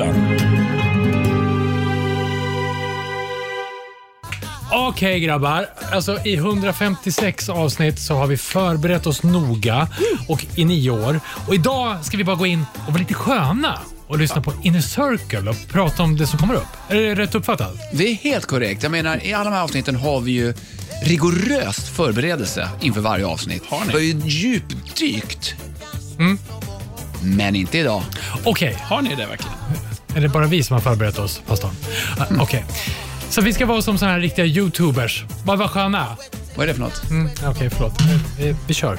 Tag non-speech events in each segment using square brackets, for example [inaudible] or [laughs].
Rockhyllan. Okej grabbar, alltså i 156 avsnitt så har vi förberett oss noga och i nio år. Och idag ska vi bara gå in och vara lite sköna och lyssna på Inner Circle och prata om det som kommer upp. Är det rätt uppfattat? Det är helt korrekt. Jag menar, i alla de här avsnitten har vi ju rigoröst förberedelse inför varje avsnitt. Har ni? Vi har ju djupdykt. Men inte idag. Okej, Har ni det verkligen? Är det bara vi som har förberett oss, pastorn? Ah, Okej. Så vi ska vara som såna här riktiga YouTubers. Bara vara sköna. Vad är det för något? Mm, Okej, förlåt. Vi, vi kör.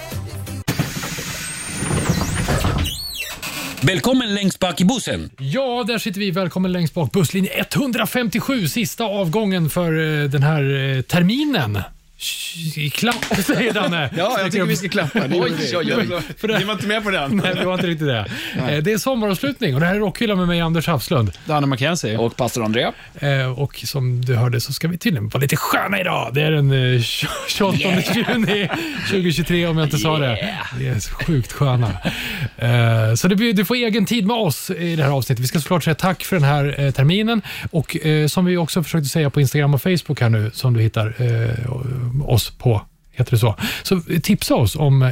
Välkommen längst bak i bussen. Ja, där sitter vi. Välkommen längst bak. Busslinje 157, sista avgången för eh, den här eh, terminen. Klapp, [laughs] säger Danne. Ja, jag tycker vi ska klappa. Ni, Oj, oj, oj. [laughs] För det- Ni var inte med på den? Nej, det var inte riktigt det. Eh, Det är sommaravslutning och det här är Rockhyllan med mig, Anders Havslund. Danne McKenzie. Och pastor André? Eh, Och som du hörde så ska vi tydligen vara lite sköna idag. Det är den eh, 28 [laughs] juni 2023 om jag inte sa det. Vi är så sjukt sköna. Så du får egen tid med oss i det här avsnittet. Vi ska såklart säga tack för den här terminen och som vi också försökte säga på Instagram och Facebook här nu, som du hittar oss på Heter det så? Så tipsa oss om eh,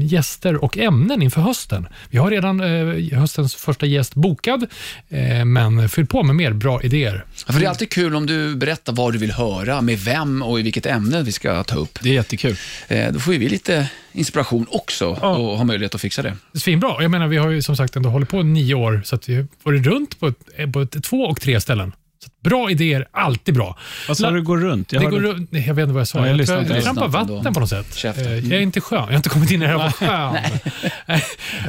gäster och ämnen inför hösten. Vi har redan eh, höstens första gäst bokad, eh, men fyll på med mer bra idéer. Ja, För det är alltid kul om du berättar vad du vill höra, med vem och i vilket ämne vi ska ta upp. Det är jättekul. Eh, Då får vi lite inspiration också och har möjlighet att fixa det. Svinbra. Jag menar, vi har ju som sagt ändå hållit på nio år, så att vi har varit runt på, ett, på ett, två och tre ställen. Bra idéer, alltid bra. Vad sa du, går runt? Jag det går runt, jag vet inte vad jag sa. Ja, jag jag inte. jag trampar vatten ändå. på något sätt. Käften. Eh, Jag är inte skön. Jag har inte kommit in i det här skön.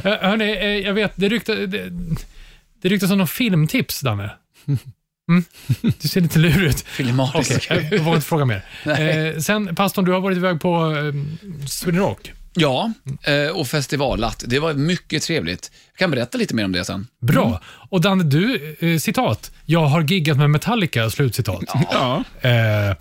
[laughs] Hörni, eh, jag vet, det ryktas det, det ryktas om någon filmtips, Danne. Mm. Du ser lite lurig ut. Filmatisk. Okej, jag vågar inte fråga mer. [laughs] Eh, sen, pastorn, du har varit iväg på eh, Sweden Rock. Ja, eh, och festivalat. Det var mycket trevligt. Jag kan berätta lite mer om det sen. Bra. Mm. Och Danne, du, eh, citat. Jag har giggat med Metallica, slutcitat. Ja. [laughs] Eh,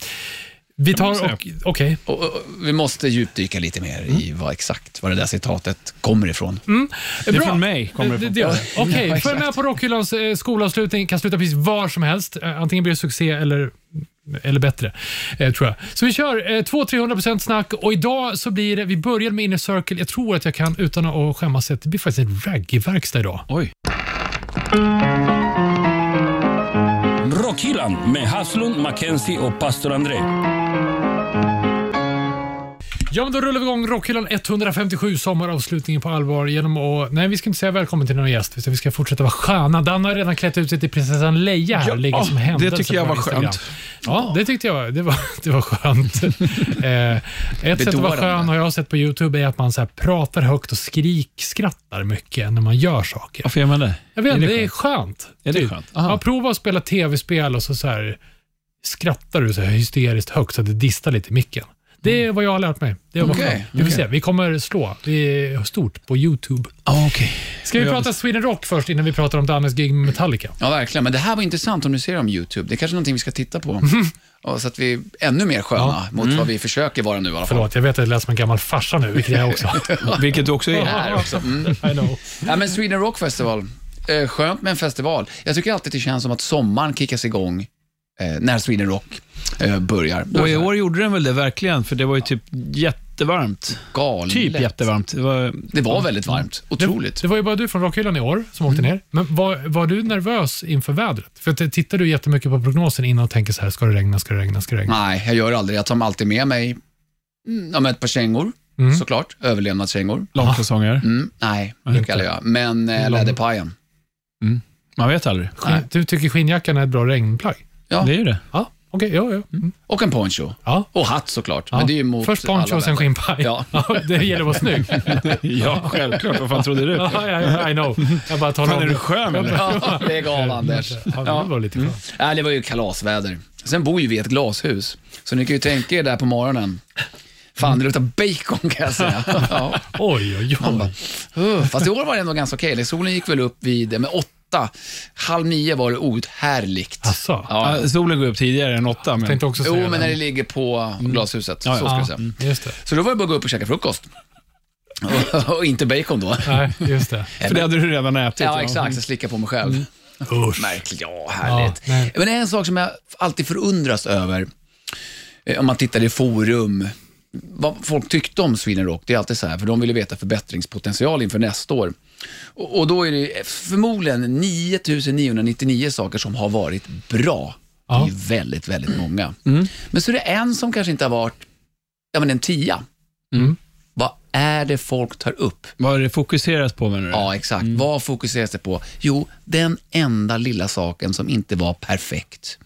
vi tar och... Okej. Och, och, vi måste djupdyka lite mer i vad exakt vad det där citatet kommer ifrån. Det är Bra. från mig, kommer det det. [laughs] Okej, Ja, följ med på Rockhyllans eh, skolavslutning. Kan sluta precis var som helst. Eh, antingen blir det succé eller, eller bättre, eh, tror jag. Så vi kör eh, 200-300% snack och idag så blir det, vi börjar med Inner Circle. Jag tror att jag kan, utan att skämmas, det blir faktiskt en reggae-verkstad idag. Oj. Rockhyllan med Haslund, Mackenzie och pastor André. Ja, men då rullar vi igång Rockhyllan 157, sommaravslutningen på allvar genom att... Nej, vi ska inte säga välkommen till någon gäst, utan vi ska fortsätta vara sköna. Dan har redan klätt ut sig till prinsessan Leia här Ja, och ligger som det händelse tycker jag var Instagram. skönt. Ja, det tyckte jag. Det var, [laughs] det var skönt. [laughs] eh, ett sätt att vara skön har jag sett på YouTube är att man så pratar högt och skrikskrattar mycket när man gör saker. Varför gör man det? Jag vet Är inte, det det är skönt? Är det Typ. skönt? Aha. Ja, prova att spela tv-spel och så, så här, skrattar du så här hysteriskt högt så att det distar lite i micken. Det är vad jag har lärt mig. Det är vad Okej, skönt. Vi får se. Vi kommer slå. Det är stort på YouTube. Ah, Okej. Ska vi prata Sweden Rock först innan vi pratar om Dannes gig med Metallica? Ja, verkligen. Men det här var intressant om du ser det om YouTube. Det är kanske någonting vi ska titta på. [laughs] Och så att vi är ännu mer sköna mot vad vi försöker vara nu i alla fall. Förlåt, jag vet att jag lät som en gammal farsa nu, vilket jag är också. [laughs] Vilket du också är. Här också. Mm. [laughs] I know. Ja, men Sweden Rock Festival. Eh, skönt med en festival. Jag tycker alltid det känns som att sommaren kickas igång när Sweden Rock eh, börjar. Och det i år gjorde den väl det verkligen, för det var ju typ jättevarmt. galet. Typ jättevarmt. Det var, Det var väldigt varmt. Otroligt. Det var ju bara du från Rockhyllan i år som åkte ner. Men var, var du nervös inför vädret? För att, tittar du jättemycket på prognosen innan och tänker så här, ska det regna, ska det regna, ska det regna? Nej, jag gör aldrig. Jag tar alltid med mig mm, ja, ett par kängor, Mm. såklart. Överlevnadskängor. långkalsonger. Mm, nej, brukar jag göra. Men eh, läderpajen. Man vet aldrig. Skinn, du tycker skinnjackan är ett bra regnplagg? Ja, Det är ju det. Ja, okej. ja, ja. Mm. och en poncho. ja. Och hatt såklart. ja. Men det är ju mot Först poncho alla och sen väder. skinnpaj. [laughs] Ja. det gäller att vara snygg. [laughs] Ja, självklart. Vad fan trodde du? [laughs] I know. Jag bara talar Fan, om är du det. skön eller? Ja, lägg av Anders. Ja, det var lite skönt. Nej, det var ju kalasväder. Sen bor ju vi i ett glashus, så ni kan ju tänka er där på morgonen. Fan, det luktar bacon kan jag säga. ja. Oj, oj, oj. Uh, Fast i år var det ändå ganska okej. Solen gick väl upp vid med åtta. Halv nio var det outhärdligt. Asså? Ja. Ja, solen går upp tidigare än åtta, men... Tänkte också säga Jo, men när det. ligger på glashuset. Ja, så ska Ja, säga. just det. Så då var det bara att gå upp och käka frukost. och, [laughs] och inte bacon då. Nej, just det. [laughs] För det hade du redan ätit. Ja, exakt. Jag slickar på mig själv. Usch. Märkligt, ja härligt. Ja. Men en sak som jag alltid förundras över, eh, om man tittar i forum, vad folk tyckte om Sweden Rock, det är alltid så här, för de ville veta förbättringspotential inför nästa år. Och, och då är det förmodligen 9999 saker som har varit bra. Det är Ja. väldigt, väldigt många. Men så är det en som kanske inte har varit, ja men en tia. Mm. Vad är det folk tar upp? Vad är det fokuseras på menar du? Ja, exakt. Vad fokuseras det på? Jo, den enda lilla saken som inte var perfekt.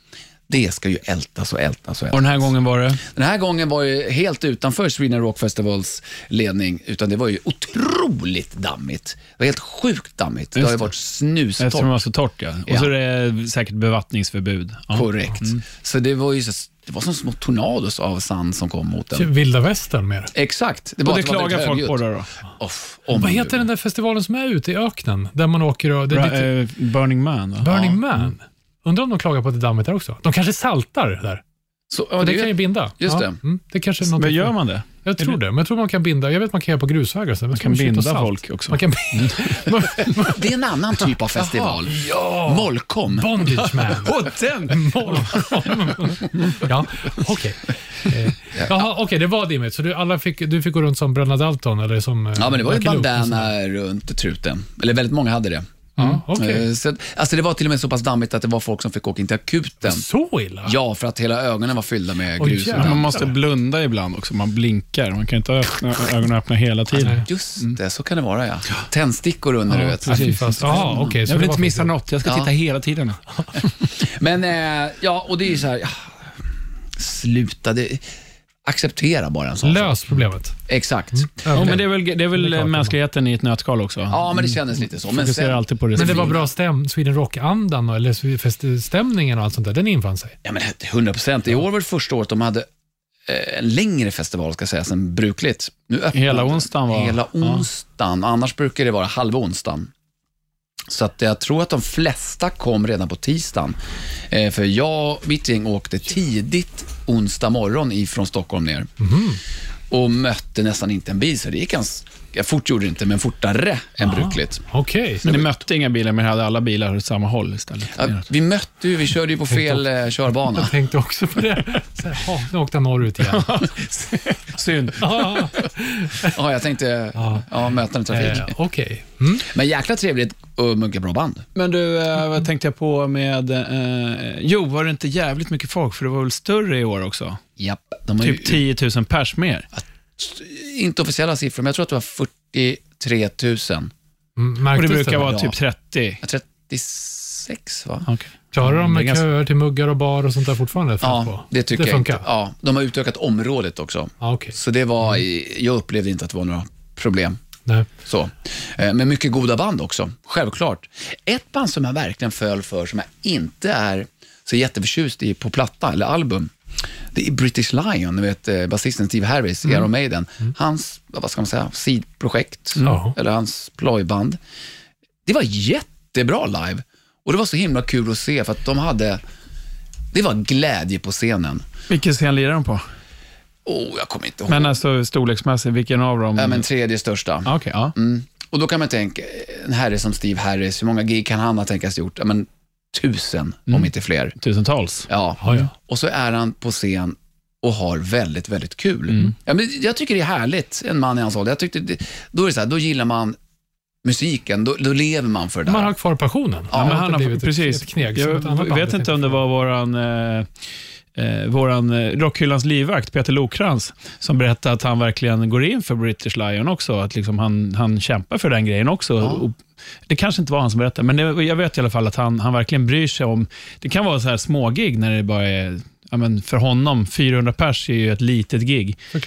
Det ska ju ältas och ältas och Och ältas. den här gången var det? Den här gången var ju helt utanför Sweden Rock Festivals ledning, utan det var ju otroligt dammigt. Det var helt sjukt dammigt. Det har ju det. varit Eftersom det snustorrt. var så torrt ja. Och Ja. så är det säkert bevattningsförbud. Ja. Korrekt. Så det var ju så, det var som små tornados av sand som kom mot den. Vilda västern mer. Exakt. Det, Och det klagar folk högljutt. på det då? Off, om Vad heter den där festivalen som är ute i öknen? Där man åker och... Det är Bra, lite, eh, Burning Man va? Burning ja. Man. Undrar om de klagar på att det är dammigt där också. De kanske saltar där. Så, ja, det, det, kan ju binda. just ja, det. Mm, det kanske är något Men gör man det? Jag tror det, men jag tror man kan binda. Jag vet man kan göra på grusvägar. så Man kan binda folk också. Man kan binda. [laughs] det är en annan typ av festival. ja! Molkom. Bondage man. [laughs] Och den! [laughs] ja, okej. Eh, Jaha, okej, det var dimmigt. Så du, alla fick, du fick gå runt som Bröderna Dalton? Eller som, eh, Ja, men det var ju bandana runt truten. Eller väldigt många hade det. Ja, okej. Eh, Så, alltså det var till och med så pass dammigt att det var folk som fick åka in till akuten. Så illa? Ja, för att hela ögonen var fyllda med Oj, grus. Man måste blunda ibland också. Man blinkar. Man kan inte öppna ögonen öppna hela tiden. Just det, så kan det vara ja. Tändstickor under, du vet. Ja, fan. Jaha, okej. så Jag vill inte missa något. Jag ska Ja. titta hela tiden. [laughs] Men, eh, ja, och det är ju så här, ja, sluta, det, acceptera bara en sån. Lös problemet. Exakt. Ja, men det är väl, det är väl Det är klart. mänskligheten i ett nötskal också. Ja, men det kändes lite så. Men sen, alltid på det Men det var bra stäm, Sweden Rock-andan eller feststämningen och allt sånt där. Den infann sig. ja, men 100 procent. I år var det första året de hade eh, en längre festival, ska sägas, än brukligt. Nu öppnade- Hela onsdagen var- Hela ja. onsdagen. Annars brukar det vara halva onsdagen. Så att jag tror att de flesta kom redan på tisdagen. Eh, för jag och mitt gäng åkte tidigt onsdag morgon ifrån Stockholm ner. Och mötte nästan inte en bil, så det gick ganska fort, gjorde det inte, men fortare än brukligt. Okej. Men ni mötte inga bilar, men hade alla bilar åt samma håll istället. Ja, vi mötte ju, vi körde ju på fel eh, körbana. Jag tänkte också på det. Så här, "Ha, nu åkte jag norrut igen. [laughs] Synd. Ja, jag tänkte, ja, mötande trafik. eh, Okej. Mm. Men jäkla trevligt och mycket bra band. Men du, eh, vad tänkte jag på med... Eh, jo, var det inte jävligt mycket folk? För det var väl större i år också? Japp, de har ju Typ 10 000 pers mer. Inte officiella siffror, men jag tror att det var 43 000. Mm, Och det brukar vara typ 30. Ja, 36 va? Okej. Klarar de är med ganska- köer till muggar och bar och sånt där fortfarande? Ja, på? det tycker det jag funkar? inte. Ja, de har utökat området också. Ja, okej. Så det var, jag upplevde inte att det var några problem. Nej. Så. Eh, Men mycket goda band också, självklart. Ett band som jag verkligen föll för, som jag inte är så jätteförtjust i på platta eller album, det är British Lion, vet eh, basisten Steve Harris i Iron Maiden. Hans, vad ska man säga, sidprojekt, Ja. eller hans plojband. Det var jättebra live och det var så himla kul att se för att de hade, det var glädje på scenen. Vilken scen lirar de på? Oh, jag kommer inte ihåg. Men alltså storleksmässigt, vilken av dem? Ja, men tredje största. Ah, Okej, ja. Mm. Och då kan man tänka, en herre som Steve Harris, hur många gig kan han ha tänkas gjort? Ja, men tusen, om inte fler. Tusentals. Ja. Ja, ja. Och så är han på scen och har väldigt, väldigt kul. Ja, men jag tycker det är härligt, en man i hans ålder. Jag tyckte det, då är så här, då gillar man musiken, då, då lever man för det där. Man har kvar passionen. Ja, men han har, precis. Ett som jag vet inte om det var våran, eh, eh, våran eh, Rockhyllans livvakt, Peter Lokrans, som berättade att han verkligen går in för British Lion också. Att liksom han, han kämpar för den grejen också. Och det kanske inte var han som berättade, men det, jag vet i alla fall att han, han verkligen bryr sig om... Det kan vara så här smågig när det bara är... Ja, men för honom, 400 pers är ju ett litet gig. Ja.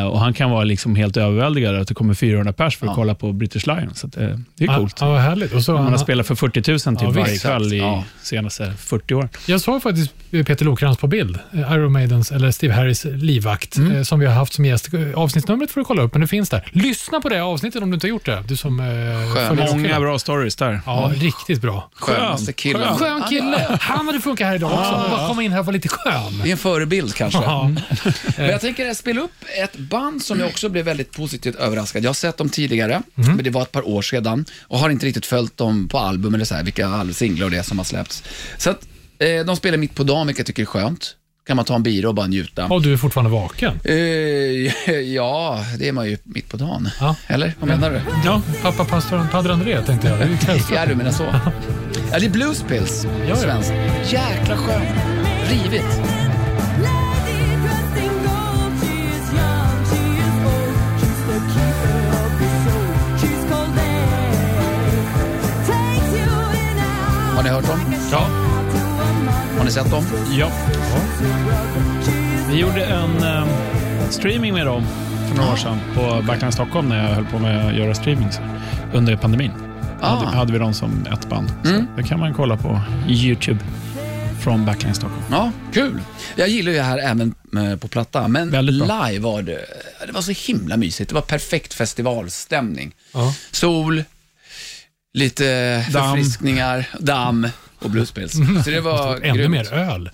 Eh, och Han kan vara liksom helt överväldigad att det kommer 400 pers för att kolla på British Lion. Så att, eh, det är coolt. Ja, vad härligt. Och så, Man har spelat för 40 000 typ Ja, varje kväll i Ja. senaste 40 år. Jag såg faktiskt Peter Lokrans på bild, eh, Iron Maidens, eller Steve Harris livvakt, Mm. eh, som vi har haft som gäst. Avsnittsnumret får du kolla upp, men det finns där. Lyssna på det avsnittet om du inte har gjort det. Du som eh, Många bra stories där. Ja, riktigt bra. Skönaste killen. Skön kille. Han hade funkat här idag också. Bara komma in här och vara lite skön. Skön. Det är en förebild kanske. Ja. [laughs] Men jag tänker spela upp ett band som jag också blev väldigt positivt överraskad. Jag har sett dem tidigare, Mm. men det var ett par år sedan och har inte riktigt följt dem på album eller så här, vilka singlar det är som har släppts. Så att, eh, de spelar mitt på dagen, vilket jag tycker är skönt. Kan man ta en bira och bara njuta. Och du är fortfarande vaken. Eh, [laughs] ja, det är man ju mitt på dagen. Ja. Eller? Vad menar du? Ja, pappa pastor Padre André tänkte jag. Det är ju. Ja, du menar så. [laughs] Ja, det är Blues Pills, ja. svenskt. Jäkla skön. Rivigt. Har ni hört dem? Ja. Har ni sett dem? Ja. Vi gjorde en eh, streaming med dem för några år sedan på Backline Stockholm när jag höll på med att göra streamings under pandemin. Ah. Hade, hade vi dem som ett band. Så det kan man kolla på YouTube från Backline Stockholm. Ja, kul. Jag gillar ju det här även eh, på platta, men live var det, det var så himla mysigt. Det var perfekt festivalstämning. Ja. Sol, lite Damm. förfriskningar, damm och bluespils. Så det var [laughs] Ännu grymt. mer öl.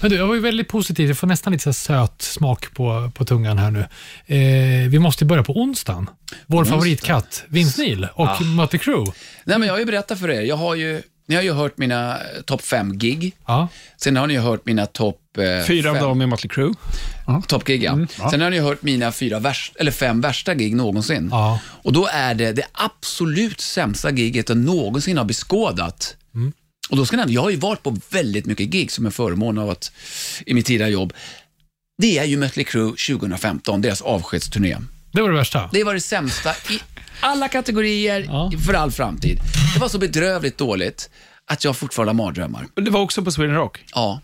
Men du, jag var ju väldigt positiv. Jag får nästan lite söt smak på, på tungan här nu. Eh, vi måste börja på onsdagen. Vår Onsdag. favoritkatt, Vince Neil och Ah. Mötley Crüe. Nej, men jag har ju berättat för er. Jag har ju, ni har ju hört mina eh, topp fem gig. Ja. Sen har ni ju hört mina topp eh, Fyra av fem- dem är Mötley Crüe. Top gig, ja. Sen har ni hört mina fyra värst, eller fem värsta gig någonsin. Ja. Och då är det det absolut sämsta giget jag någonsin har beskådat. Och då ska ni, jag har ju varit på väldigt mycket gig som en förmån av att, i mitt tidigare jobb. Det är ju Mötley Crüe 2015, deras avskedsturné. Det var det värsta. Det var det sämsta i alla kategorier Ja. för all framtid. Det var så bedrövligt dåligt att jag fortfarande har mardrömmar. Det var också på Sweden Rock. Ja.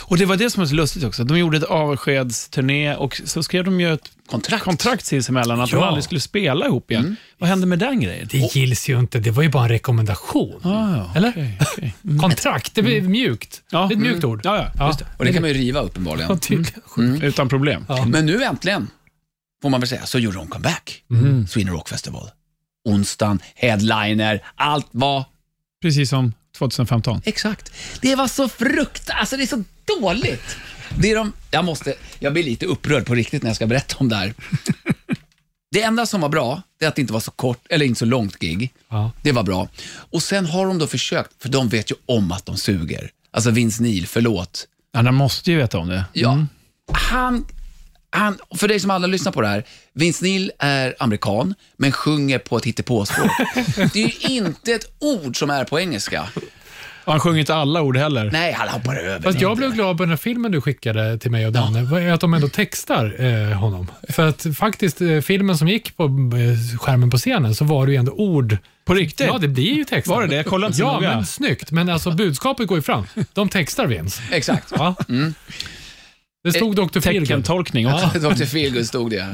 Och det var det som var så lustigt också. De gjorde ett avskedsturné och så skrev de ju ett Kontrakt. kontrakt sinsemellan att de Ja. aldrig skulle spela ihop igen. Vad hände med den grejen? Det gills ju inte. Det var ju bara en rekommendation. Ah, ja, Eller? okej, okej. [laughs] Kontrakt, det blir mjukt. Ja. Det är ett mjukt ord. Ja, ja, just det. Och det kan man ju riva uppenbarligen. Tydligen. Utan problem. Ja. Men nu äntligen, får man väl säga, så gjorde de comeback. Sweden Rock Festival. Onsdagen, headliner, allt var Precis som 2015. exakt. Det var så frukt, alltså det är så dåligt. Det är de, jag, måste, jag blir lite upprörd på riktigt när jag ska berätta om det här. Det enda som var bra, det är att det inte var så kort, eller inte så långt gig. Ja. Det var bra. Och sen har de då försökt, för de vet ju om att de suger. Alltså Vince Neil, förlåt. Ja, de måste ju veta om det. Ja, han, han, för dig som aldrig lyssnar på det här, Vince Neil är amerikan, men sjunger på ett hittepåspråk. det är ju inte ett ord som är på engelska. Och han sjunger inte alla ord heller. Nej, han hoppar över. Fast jag blev glad på den här filmen du skickade till mig och Danne, var att de ändå textar eh, honom. För att faktiskt, eh, filmen som gick på eh, skärmen på scenen, så var det ju ändå ord. På riktigt? Ja, det blir ju textat. Var det det? Jag kollade inte så Ja, noga. men snyggt. Men alltså budskapet går ju fram. De textar Vince. Exakt. Ja. Det stod Dr. Feelgood. Teckentolkning också. [laughs] Dr. Feelgood stod det.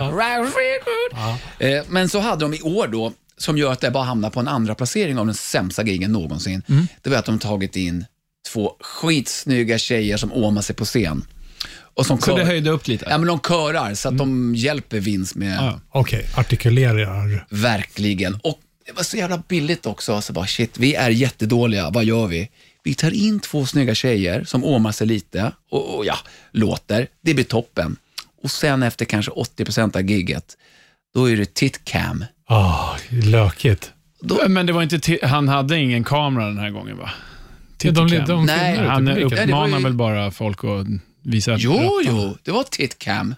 Feelgood. Eh, Men så hade de i år då, som gör att det bara hamnar på en andra placering av den sämsta gigen någonsin. Det var att de tagit in två skitsnygga tjejer som åmar sig på scen. Och som Så kör- det höjde upp lite? Ja, men de körar så att de hjälper Vince med Ja. Okej, artikulerar. Verkligen. Och det var så jävla billigt också. Så bara, shit, vi är jättedåliga. Vad gör vi? Vi tar in två snygga tjejer som åmar sig lite och, och ja, låter. Det blir toppen. Och sen efter kanske 80% av gigget, då är det titcam. Ah, lökigt. Men det var inte han hade ingen kamera den här gången va? Ja, de, Titcam. de Nej, han uppmanar ju- väl bara folk att visa Jo, rätt. jo, det var titcam.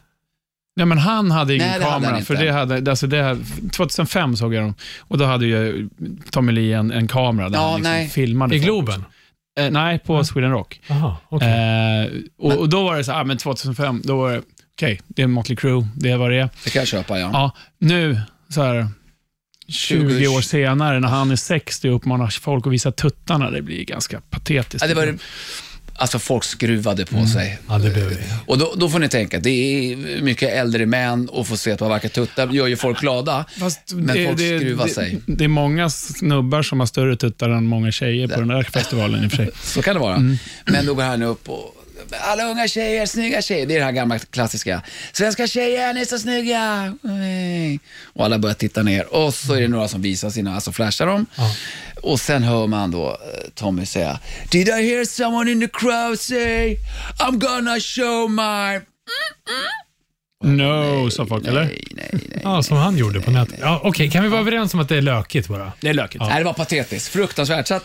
Nej, men han hade ingen Nej, det hade kamera. han för det hade, alltså det, 2005 såg jag dem och då hade ju Tommy Lee en, en kamera där Ja, han liksom filmade. I folk. Eh, nej, på Sweden Rock. Jaha, okej. Eh, och, och då var det så här, ah, men 2005, då var det, okej, det är Motley Crue, det är vad det är. Det kan jag köpa, ja. Ja, nu, så här, 20 20 år senare, när han är 60 och uppmanar folk att visa tuttarna, det blir ganska patetiskt. ja det var, alltså folk skruvade på sig. Ja, det blev det. Och då, då får ni tänka, det är mycket äldre män och få se ett par vackra tuttar gör ju folk glada. Fast Men folk skruvar det, sig. Det är många snubbar som har större tuttar än många tjejer på den där festivalen i och för sig. [laughs] Så kan det vara. Mm. Men då går han upp och alla unga tjejer, snygga tjejer. Det är det här gamla klassiska. Svenska tjejer, ni är så snygga. Och alla börjar titta ner och så är det några som visar sina, alltså flashar dem. Och sen hör man då eh, Tommy säga Did I hear someone in the crowd say I'm gonna show my... No, sa folk, eller? Nej, nej, nej. Ja, som han gjorde på nätet. Ja, Okej, kan vi vara överens om att det är lökigt bara? Det är lökigt. Nej, det var patetiskt. Fruktansvärt. Så att,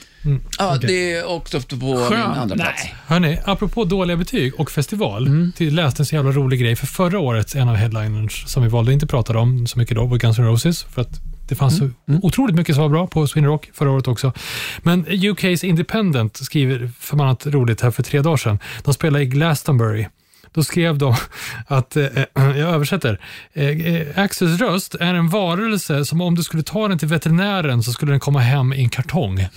ja, Det åkte upp på min Skönt. andra plats. Nej. Hörni, apropå dåliga betyg och festival. Mm. Till läste en så jävla rolig grej. För förra årets en av headliners som vi valde att inte prata om så mycket då var Guns N' Roses. För att det fanns Mm. så otroligt mycket som var bra på Sweden Rock förra året också. Men UK's Independent skriver förbannat roligt här för tre dagar sedan. De spelade i Glastonbury. Då skrev de [laughs] att, eh, jag översätter, eh, eh, Axels röst är en varelse som om du skulle ta den till veterinären så skulle den komma hem i en kartong. [laughs]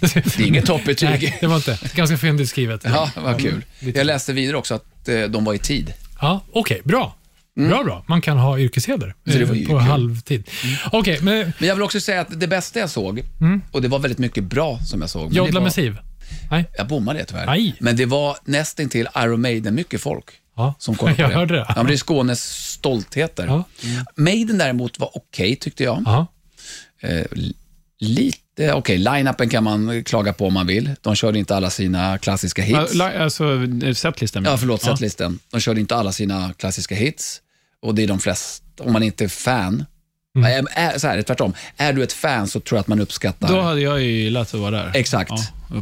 Det är inget toppbetyg. Nej, det var inte. Ganska fyndigt skrivet. Ja, vad kul. Jag läste vidare också att eh, de var i tid. Ja, Okej, bra. Bra, bra. Man kan ha yrkesheder Mm. Så det var eh, på kul. Mm. halvtid. Okej, men Men jag vill också säga att det bästa jag såg, och det var väldigt mycket bra som jag såg. Jodla var, med Siv? Nej. Jag bommade det tyvärr. Aj. Men det var nästintill Iron Maiden, mycket folk. Ja, Som kollade på [laughs] jag det. hörde det. Ja, men det är Skånes stoltheter. Ja. Maiden däremot var okej tyckte jag. Ja. Eh, li- lite okej. Line-upen kan man klaga på om man vill. De körde inte alla sina klassiska Ja, hits. Alltså, setlisten. Ja, förlåt, setlisten. De körde inte alla sina klassiska hits. Och det är de flesta, om man inte är fan. Mm. Är, är, så här, tvärtom. Är du ett fan så tror jag att man uppskattar. Då hade jag ju gillat att vara där. Exakt.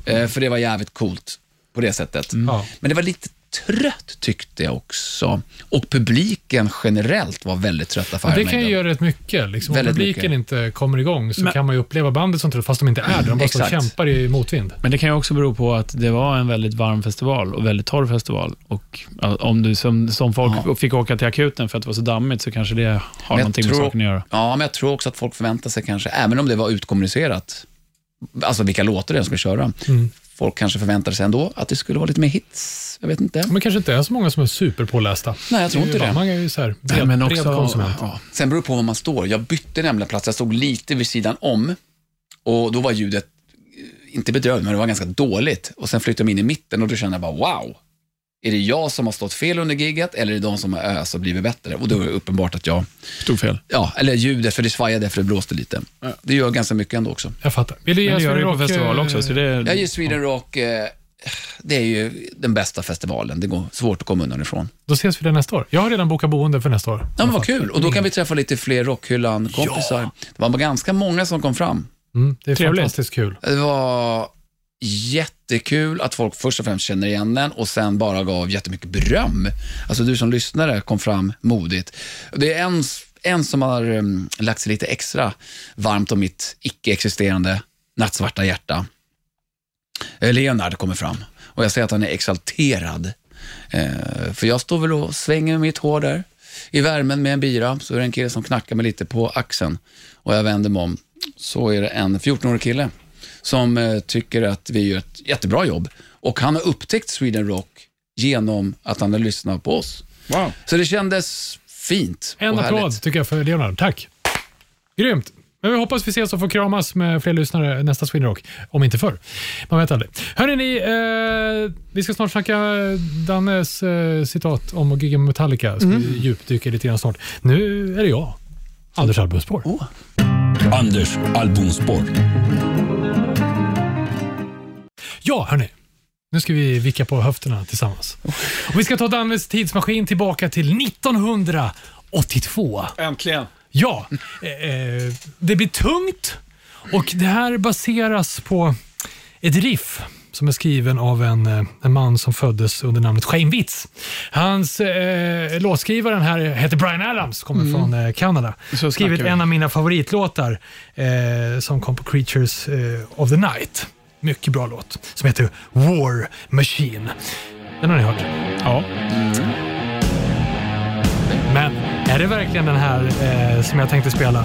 Ja, eh, för det var jävligt coolt på det sättet. Ja. Men det var lite trött tyckte jag också. Och publiken generellt var väldigt trötta för Ja, det kan ju göra rätt mycket. Liksom, om publiken inte kommer igång så Men- kan man ju uppleva bandet som trött, fast de inte är det. De bara och kämpar i motvind. Men det kan ju också bero på att det var en väldigt varm festival och väldigt torr festival. Och ja, om du som, som folk fick åka till akuten för att det var så dammigt så kanske det har någonting med tror- saken att göra. Ja, men jag tror också att folk förväntar sig kanske, även om det var utkommunicerat, alltså vilka låtar det är de skulle köra. Mm. Folk kanske förväntade sig ändå att det skulle vara lite mer hits. Jag vet inte. Men kanske inte är så många som är superpålästa. Nej, jag tror inte det. Man är ju så här bred, Nej, men bred också- konsument. ja. Sen beror det på var man står. Jag bytte nämligen plats. Jag stod lite vid sidan om och då var ljudet eh, inte bedrövligt, men det var ganska dåligt. Och Sen flyttade de in i mitten och då kände jag bara wow. Är det jag som har stått fel under giget eller är det de som har ös och blivit bättre? Och då är det uppenbart att jag, Stod fel. ja, eller ljudet, för det svajade för det blåste lite. Det gör ganska mycket ändå också. Jag fattar. Vill du ge Men det gör det ju på Sweden Rock, festival eh, också. Så det, Jag ger Sweden Rock, eh, det är ju den bästa festivalen. Det går svårt att komma undan ifrån. Då ses vi där nästa år. Jag har redan bokat boende för nästa år. Ja, men vad kul. Och då kan vi träffa lite fler Rockhyllan-kompisar. Det var ganska många som kom fram. Mm, det är Trevligt. fantastiskt kul. Det var jättekul att folk först och främst känner igen den och sen bara gav jättemycket beröm. Alltså du som lyssnare kom fram modigt. Det är en, en som har um, lagt sig lite extra varmt om mitt icke-existerande nattsvarta hjärta. Eh, Leonard kommer fram och jag säger att han är exalterad. Eh, för jag står väl och svänger med mitt hår där i värmen med en bira, så är det en kille som knackar mig lite på axeln och jag vänder mig om. Så är det en 14-årig kille som eh, tycker att vi gör ett jättebra jobb. Och han har upptäckt Sweden Rock genom att han har lyssnat på oss. wow. Så det kändes fint En och applåd härligt. tycker jag för Leonard. Tack. Grymt. Men vi hoppas vi ses och får kramas med fler lyssnare nästa Sweden Rock. Om inte förr. Man vet aldrig. Hörrni, ni, eh, vi ska snart snacka Dannes eh, citat om att gigga med Metallica. Ska vi djupdyka lite grann snart. Nu är det jag, Anders Albumspår. Oh. Anders albumspår. Ja, hörni. Nu ska vi vicka på höfterna tillsammans. Och vi ska ta Dannes tidsmaskin tillbaka till 1982. Äntligen. Ja, eh, eh, det blir tungt och det här baseras på ett riff som är skriven av en, eh, en man som föddes under namnet Shane Witz. Hans eh, låtskrivaren här heter Brian Adams, kommer från eh, Kanada. Skrivit vi. en av mina favoritlåtar eh, som kom på Creatures eh, of the Night. Mycket bra låt som heter War Machine. Den har ni hört. Ja. Men är det verkligen den här eh, som jag tänkte spela?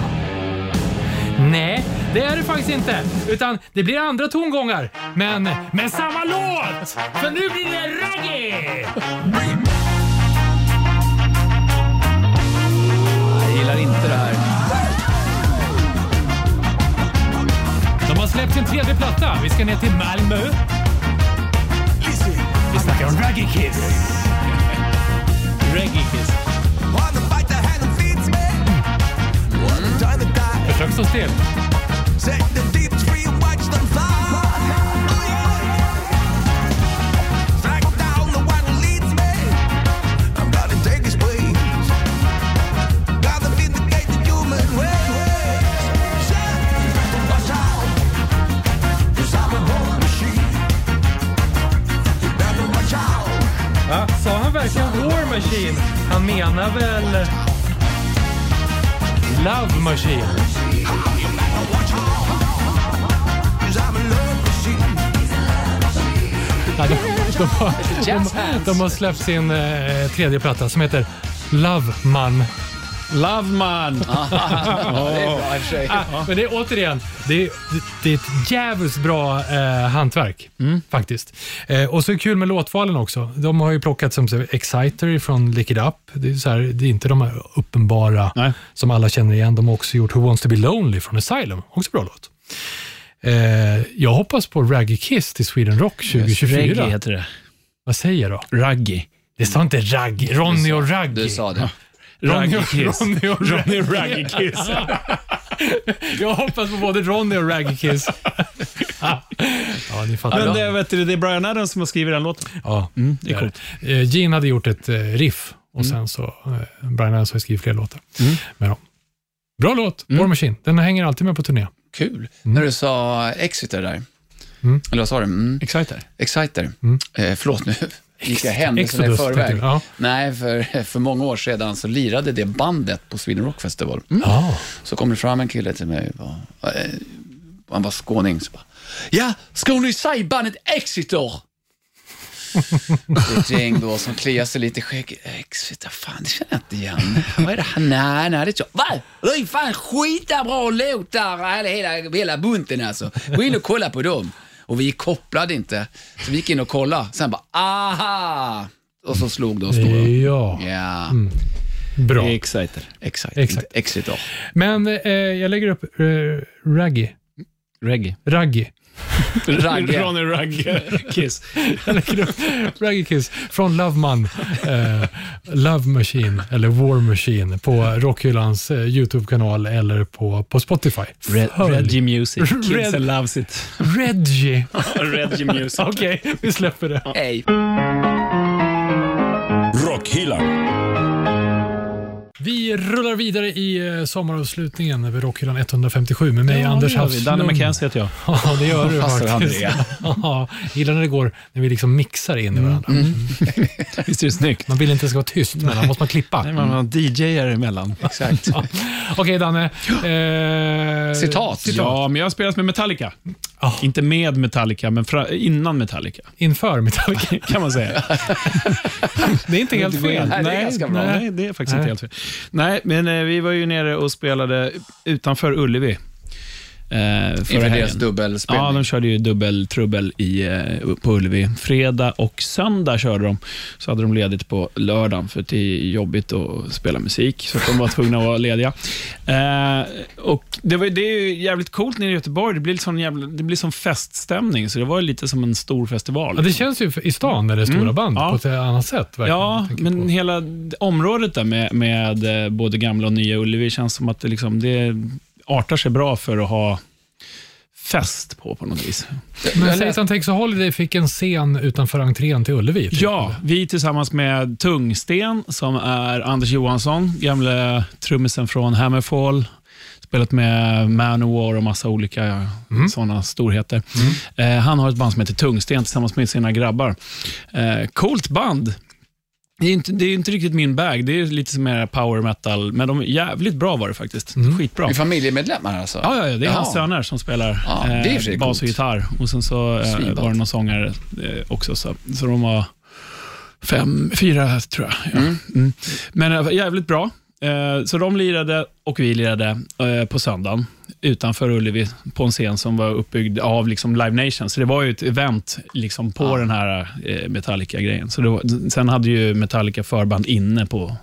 Nej, det är det faktiskt inte. Utan det blir andra tongångar. Men, men samma låt! För nu blir det reggae! Jag gillar inte det här. Släppt sin tredje platta. Vi ska ner till Malmö. Vi snackar om Reggae Kiss. Reggae Kiss. Försök stå still. Machine. Han menar väl Love Machine? Ja, de, de, har, de, de har släppt sin eh, tredje platta som heter Love Man. Love man. [laughs] Det är bra i och för sig. Ah, men det är återigen, det är, det är ett jävligt bra eh, hantverk faktiskt. Eh, och så är det kul med låtvalen också. De har ju plockat som så, Exciter från Lick It Up. Det är, så här, det är inte de här uppenbara Nej. som alla känner igen. De har också gjort Who Wants To Be Lonely från Asylum. Också bra låt. Eh, jag hoppas på Raggy Kiss till Sweden Rock 2024. Reggae heter det. Vad säger jag då? Raggy. Det sa inte Raggy. Ronny och Raggy. Du sa det. Ronny och, Kiss. Ronny och Ronny Raggy. Raggy Kiss. Jag hoppas på både Ronny och Raggy Kiss. ja, ni fattar. Men det, vet du, det är Brian Adams som har skrivit den låten. Ja, Mm, det är coolt. Eh, Gene hade gjort ett eh, riff och sen så eh, Brian Adams har skrivit fler låtar Mm. med dem. Bra låt, Mm. War Machine. Den hänger alltid med på turné. Kul. När du sa Exeter där. Mm. Eller vad sa du? Mm. Exciter. Exciter. Mm. Eh, förlåt nu. Gick jag händelserna i förväg? Ja. Nej, för, för många år sedan så lirade det bandet på Sweden Rock Festival. Ja. Så kom det fram en kille till mig. Och, eh, han var skåning. Så bara, ja, ska ni säga bandet Exeter? Det är ett gäng då som kliar sig lite i skägget. Exeter, fan det känner jag inte igen. Vad är det här? Nej, nej, det är så. Va? Det är fan skitbra låtar, hela, hela, hela bunten alltså. Gå in och kolla på dem. Och vi kopplade inte, så vi gick in och kollade. Sen bara, aha! Och så slog det oss då. ja, Ja, bra. Exciter. exakt. Exakt. Exeter. Men eh, jag lägger upp eh, Raggy. Reggae. Raggy. Ragge. Ronny Ragge Kiss. Raggy Kiss från Loveman. Eh, Love Machine, eller War Machine, på Rockhyllans eh, YouTube-kanal eller på, på Spotify. Red. Reggie Music. Red- Kidsen loves it. Reggie. [laughs] Reggie Music. Okej, vi släpper det. Hej. Rockhyllan. Vi rullar vidare i eh, sommaravslutningen över Rockhyllan 157 med mig, Anders Danny Hafslund. McKenzie heter jag. [laughs] Ja, det gör du faktiskt. [laughs] Ja, gillar när det går när vi liksom mixar in i varandra. [laughs] Visst är det snyggt? Man vill inte att det ska vara tyst, då måste man klippa. Nej, man har DJar emellan. Exakt. Okej, Danne. Eh, Citat. Ja, men jag har spelat med Metallica. Ah. Inte med Metallica, men innan Metallica, Inför Metallica. kan man säga. Det är inte helt fel. Nej, det är ganska bra. Nej, det är faktiskt Nej. inte helt fel. Nej, men eh, vi var ju nere och spelade utanför Ullevi. Eh, Inför deras dubbelspelning. Ja, de körde ju dubbeltrubbel i, eh, på Ullevi. Fredag och söndag körde de. Så hade de ledigt på lördagen, för det är jobbigt att spela musik. Så de var tvungna att vara lediga. Eh, och det, var, det är ju jävligt coolt nere i Göteborg. Det blir, liksom jävla, det blir som feststämning, så det var ju lite som en stor festival. Ja, det känns ju i stan när det är stora Mm, band ja. på ett annat sätt. verkligen, Ja, men på. hela området där med, med eh, både gamla och nya Ullevi känns som att det, liksom, det artar sig bra för att ha fest på, på något vis. Men Satan Takes a Holiday fick en scen utanför entrén till Ullevi. typ. Ja, vi tillsammans med Tungsten, som är Anders Johansson, gamle trummisen från Hammerfall, spelat med Manowar och massa olika Mm. sådana storheter. Eh, han har ett band som heter Tungsten tillsammans med sina grabbar. Eh, coolt band. Det är, inte, det är inte riktigt min bag. Det är lite mer power metal, men de är jävligt bra var det faktiskt. Skitbra. Är familjedemedlemmar alltså? Ja, ja, ja, det är Ja. hans söner som spelar Ja, eh, bas och gitarr. Och sen så eh, var det någon sångare eh, också. Så, så de var fem, fyra tror jag. Ja. Mm. Men eh, jävligt bra. Eh, så de lirade och vi lirade eh, på söndagen utanför Ullevi på en scen som var uppbyggd av liksom Live Nation. Så det var ju ett event liksom på den här eh, Metallica-grejen. Så det var, sen hade ju Metallica förband inne på,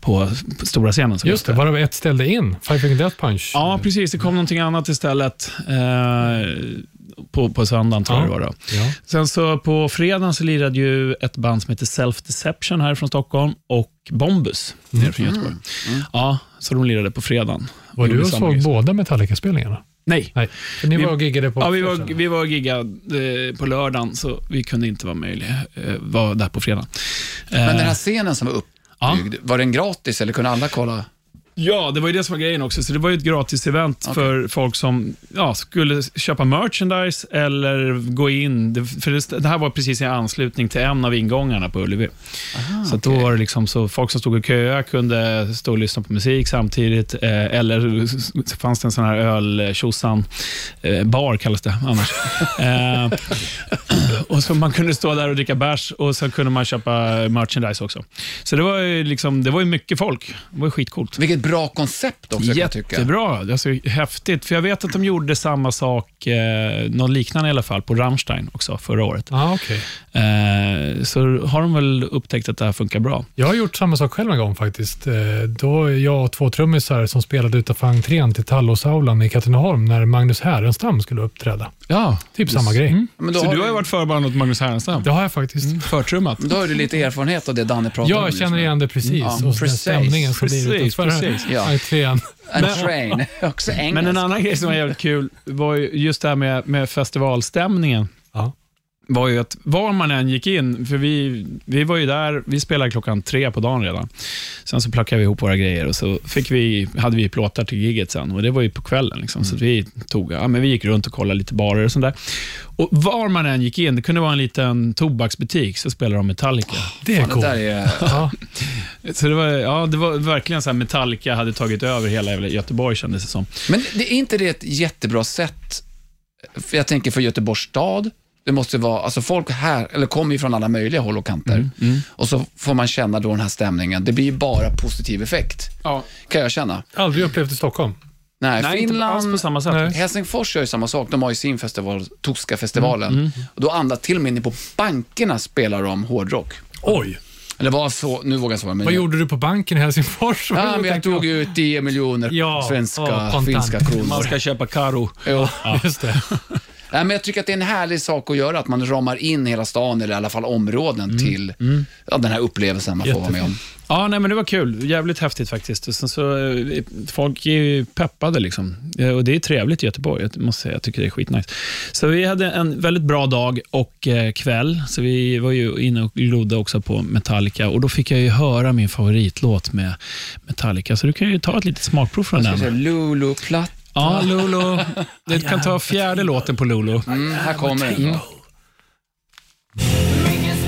på, stora scenen. som Just det, bara ett ställde in. Five Finger Death Punch. Ja, precis. Det kom någonting annat istället eh, på, på söndagen, tror jag Ja. det var. Då. Ja. Sen så på fredagen så lirade ju ett band som heter Self Deception här från Stockholm och Bombus nere från Göteborg. Ja, så de lirade på fredagen. Var du och såg grej. båda Metallica-spelningarna? Nej. Nej, för ni Vi- var och giggade på Ja, vi var, vi var giggade eh, på lördagen, så vi kunde inte vara möjliga eh, vara där på fredagen. Men den Eh, här scenen som var uppbyggd, var den gratis eller kunde alla kolla? Ja, det var ju det som var grejen också. Så det var ju ett gratis event för folk som ja, skulle köpa merchandise eller gå in. Det, för det, det här var precis i anslutning till en av ingångarna på Ullevi. så att då var det liksom så folk som stod i köa kunde stå och lyssna på musik samtidigt. Eh, eller s- s- fanns det en sån här öl tjosan eh, bar kallas det annars. [laughs] eh, och så man kunde stå där och dricka bärs och så kunde man köpa merchandise också. Så det var ju, liksom, det var ju mycket folk. Det var ju skitcoolt. Vilket bra koncept också kan jag tycka. Jättebra. Alltså, häftigt. För jag vet att de gjorde samma sak, eh, något liknande i alla fall, på Rammstein också förra året. Ah, okay. Eh, så har de väl upptäckt att det här funkar bra. Jag har gjort samma sak själv en gång faktiskt. Eh, Då är jag och två trummisar som spelade utanför entrén till Tallåsaulan i Katrineholm när Magnus Härenstam skulle uppträda. Ja, Typ samma grej. Men då Så har du har ju varit förband åt Magnus Härenstam? Det har jag faktiskt. Förtrummat? Då har du lite erfarenhet av det Danne pratar om. Jag känner igen det precis. Ja, och så den precis, stämningen som blir precis, utanför precis. Ja. entrén. Train, [laughs] också engelska. Men en annan grej som var jävligt kul var ju just det här med, med festivalstämningen. Ja. Var ju att var man än gick in, för vi, vi var ju där, vi spelade klockan tre på dagen redan. Sen så plockade vi ihop våra grejer och så fick vi, hade vi plåtar till giget sen och det var ju på kvällen. Liksom. Så att vi, tog, ja, men vi gick runt och kollade lite barer och sånt där. Och var man än gick in, det kunde vara en liten tobaksbutik, så spelade de Metallica. Det är coolt. är... [laughs] Ja. Så det var, ja, det var verkligen så här Metallica hade tagit över hela Göteborg kändes det som. Men det, är inte det ett jättebra sätt, för jag tänker för Göteborgs stad, det måste vara, alltså folk här, eller kommer ju från alla möjliga håll och kanter. Mm, Och så får man känna då den här stämningen. Det blir ju bara positiv effekt, Ja. kan jag känna. Aldrig upplevt i Stockholm. Nej, Nej, inte alls på Finland, samma sätt. Nej. Helsingfors gör ju samma sak. De har ju sin festival, Toska-festivalen. Mm, Och då andra till och med inne på bankerna spelar de hårdrock. Oj! Eller var så, nu vågar jag svara. Men Vad gjorde du på banken i Helsingfors? Ja, men jag tog ut 10 miljoner Ja, svenska, ja, kontant. finska kronor. Man ska köpa Karo. Jo. Just det. [laughs] Nej, men jag tycker att det är en härlig sak att göra, att man ramar in hela stan, eller i alla fall områden, Mm. till Ja, den här upplevelsen man får vara med om. Ja, nej, men det var kul. Jävligt häftigt faktiskt. Och sen så, eh, folk är ju peppade liksom. Eh, Och det är trevligt i Göteborg, jag måste säga. Jag tycker det är skitnice. Så vi hade en väldigt bra dag och eh, kväll. Så vi var ju inne och glodde också på Metallica och då fick jag ju höra min favoritlåt med Metallica. Så du kan ju ta ett litet smakprov från den. Lulu Platt. Ja, Lolo. [laughs] Du kan ta fjärde låten på Lolo. Mm, här kommer den. Biggest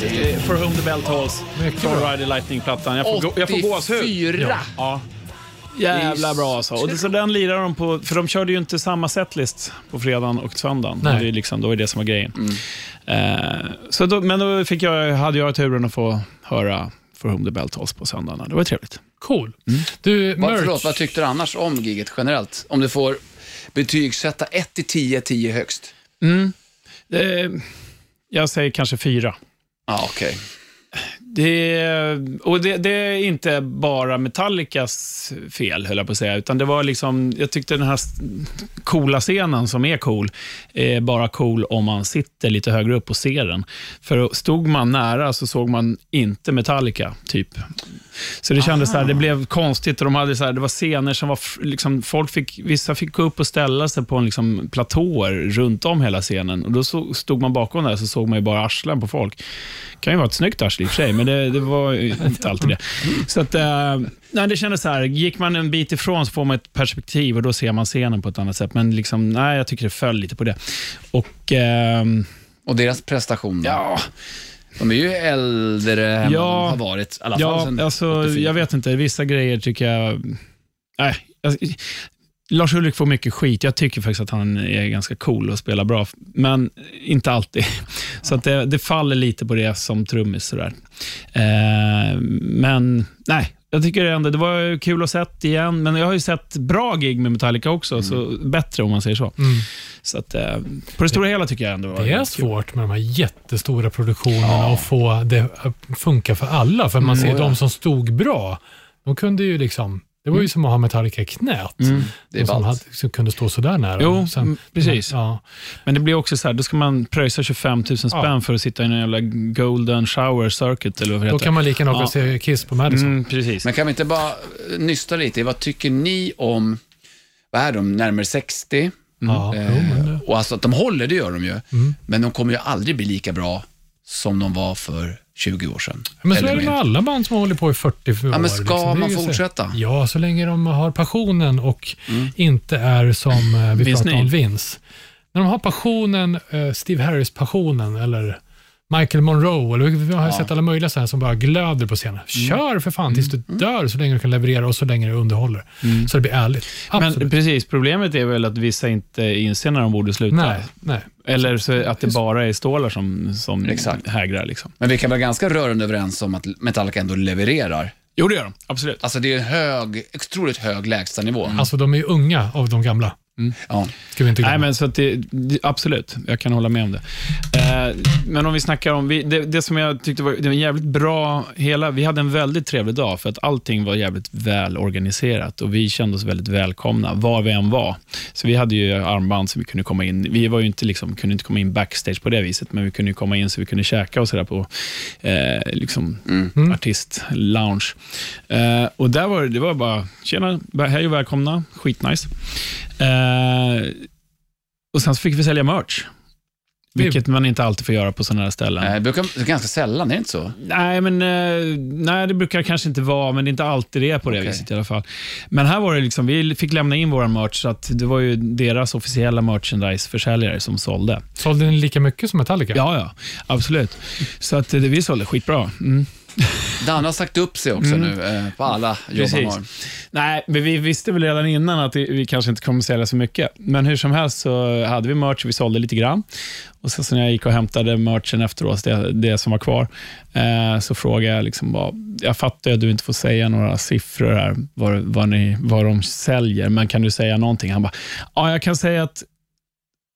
fantastiskt. For whom the bell tolls. Mycket från bra. Rider Lightning-plattan. Jag får, jag får gåshud. 84! Ja. Jävla bra alltså. Och det, så den lirar de på, för de körde ju inte samma setlist på fredagen och söndagen. Nej. Det, är liksom, det var det som var grejen. Mm. Uh, så då, men då fick jag, hade jag turen att få höra For whom the bell tolls på söndagen. Det var trevligt. Cool. Mm. Du, vad, förlåt, vad tyckte du annars om giget generellt? Om du får betygsätta 1 till 10, 10 högst. Mm. Det, jag säger kanske 4. Ah, okay. Det, och det, det är inte bara Metallicas fel, höll jag på att säga, utan det var liksom, jag tyckte den här coola scenen som är cool, är bara cool om man sitter lite högre upp och ser den. För stod man nära så såg man inte Metallica, typ. Så det kändes så här, det blev konstigt och de hade så här, det var scener som var, liksom, folk fick, vissa fick gå upp och ställa sig på en liksom, platåer runt om hela scenen och då så, stod man bakom där så såg man ju bara arslen på folk. Kan ju vara ett snyggt arsle i och för sig, men det, det var inte alltid det. Så att, eh, nej, det kändes så här, gick man en bit ifrån så får man ett perspektiv och då ser man scenen på ett annat sätt. Men liksom, nej, jag tycker det föll lite på det. Och ehm, Och deras prestation då? ja, De är ju äldre än Ja. vad de har varit. I alla fall Ja, alltså, 84. jag vet inte. Vissa grejer tycker jag... Nej, alltså, Lars Ulrik får mycket skit. Jag tycker faktiskt att han är ganska cool och spelar bra, men inte alltid. [laughs] Så att det, det faller lite på det som trummis. Sådär. Eh, men nej, Jag tycker ändå, det var kul att sett igen, men jag har ju sett bra gig med Metallica också, så bättre om man säger så. Så att, eh, på det stora hela tycker jag ändå var Det är kul. svårt med de här jättestora produktionerna och få det att funka för alla. För man ser Mm. de som stod bra, de kunde ju liksom... Det var ju som att ha Metallica i knät. Det är som, hade, som kunde stå sådär nära. Jo, Och mm, precis. Ja, Men det blir också så här, då ska man pröjsa 25 000 spänn Ja. för att sitta i en jävla golden shower circuit, eller vad det då heter. kan man lika gärna Ja. och se Kiss på Madison. Mm, precis. Men kan vi inte bara nysta lite? Vad tycker ni om, vad är de, närmare 60? Ja, Eh, jo, men det, och alltså att de håller, det gör de ju. Mm. Men de kommer ju aldrig bli lika bra som de var för 20 år sedan. men så är det med alla band som håller på i 40 år. Ja, men ska liksom. Det är man ju så- fortsätta? Ja, så länge de har passionen och Mm. inte är som eh, vi Vince pratade om. Vince. När de har passionen, eh, Steve Harris-passionen eller Michael Monroe, eller vi har ju sett alla möjliga sådana som bara glöder på scenen. Mm. Kör för fan tills du dör så länge du kan leverera och så länge du underhåller. Så det blir ärligt. Absolut. Men precis, problemet är väl att vissa inte inser när de borde sluta. nej, nej. Eller så att det bara är stålar som, som Exakt. hägrar. Liksom. Men vi kan vara ganska rörande överens om att Metallica ändå levererar. Jo, det gör de. Absolut. Alltså det är en hög, otroligt hög lägstanivå. Alltså de är ju unga av de gamla. Ja. Ska vi inte glömma. Nej, men så att det, absolut, jag kan hålla med om det. Eh, men om vi snackar om, vi, det, det som jag tyckte var, det var jävligt bra, hela, vi hade en väldigt trevlig dag för att allting var jävligt väl organiserat och vi kände oss väldigt välkomna var vi än var. Så vi hade ju armband så vi kunde komma in, vi var ju inte liksom, kunde inte komma in backstage på det viset, men vi kunde ju komma in så vi kunde käka och sådär på eh, liksom, artist-lounge. Eh, och där var det, det var bara, tjena, hej och välkomna, skitnice. Eh, och sen så fick vi sälja merch. Vilket man inte alltid får göra på sådana här ställen. Eh, Det brukar, ganska sällan, är det inte så? Nej, men, eh, nej, det brukar kanske inte vara, men det är inte alltid det är på det Okej. viset i alla fall. Men här var det liksom, vi fick lämna in vår merch, så att det var ju deras officiella merchandise-försäljare som sålde. Sålde ni lika mycket som Metallica? Ja, ja, absolut. Så att det, vi sålde skitbra. Mm. Danne har sagt upp sig också nu eh, på alla jobb han Precis. har. Nej, men vi visste väl redan innan att vi, kanske inte kommer sälja så mycket. Men hur som helst så hade vi merch, vi sålde lite grann. Och sen så när jag gick och hämtade merchen efteråt, det, det som var kvar, eh, så frågade jag, liksom bara, jag fattar ju att du inte får säga några siffror här, vad, vad, ni, vad de säljer, men kan du säga någonting? Han bara, ja, jag kan säga att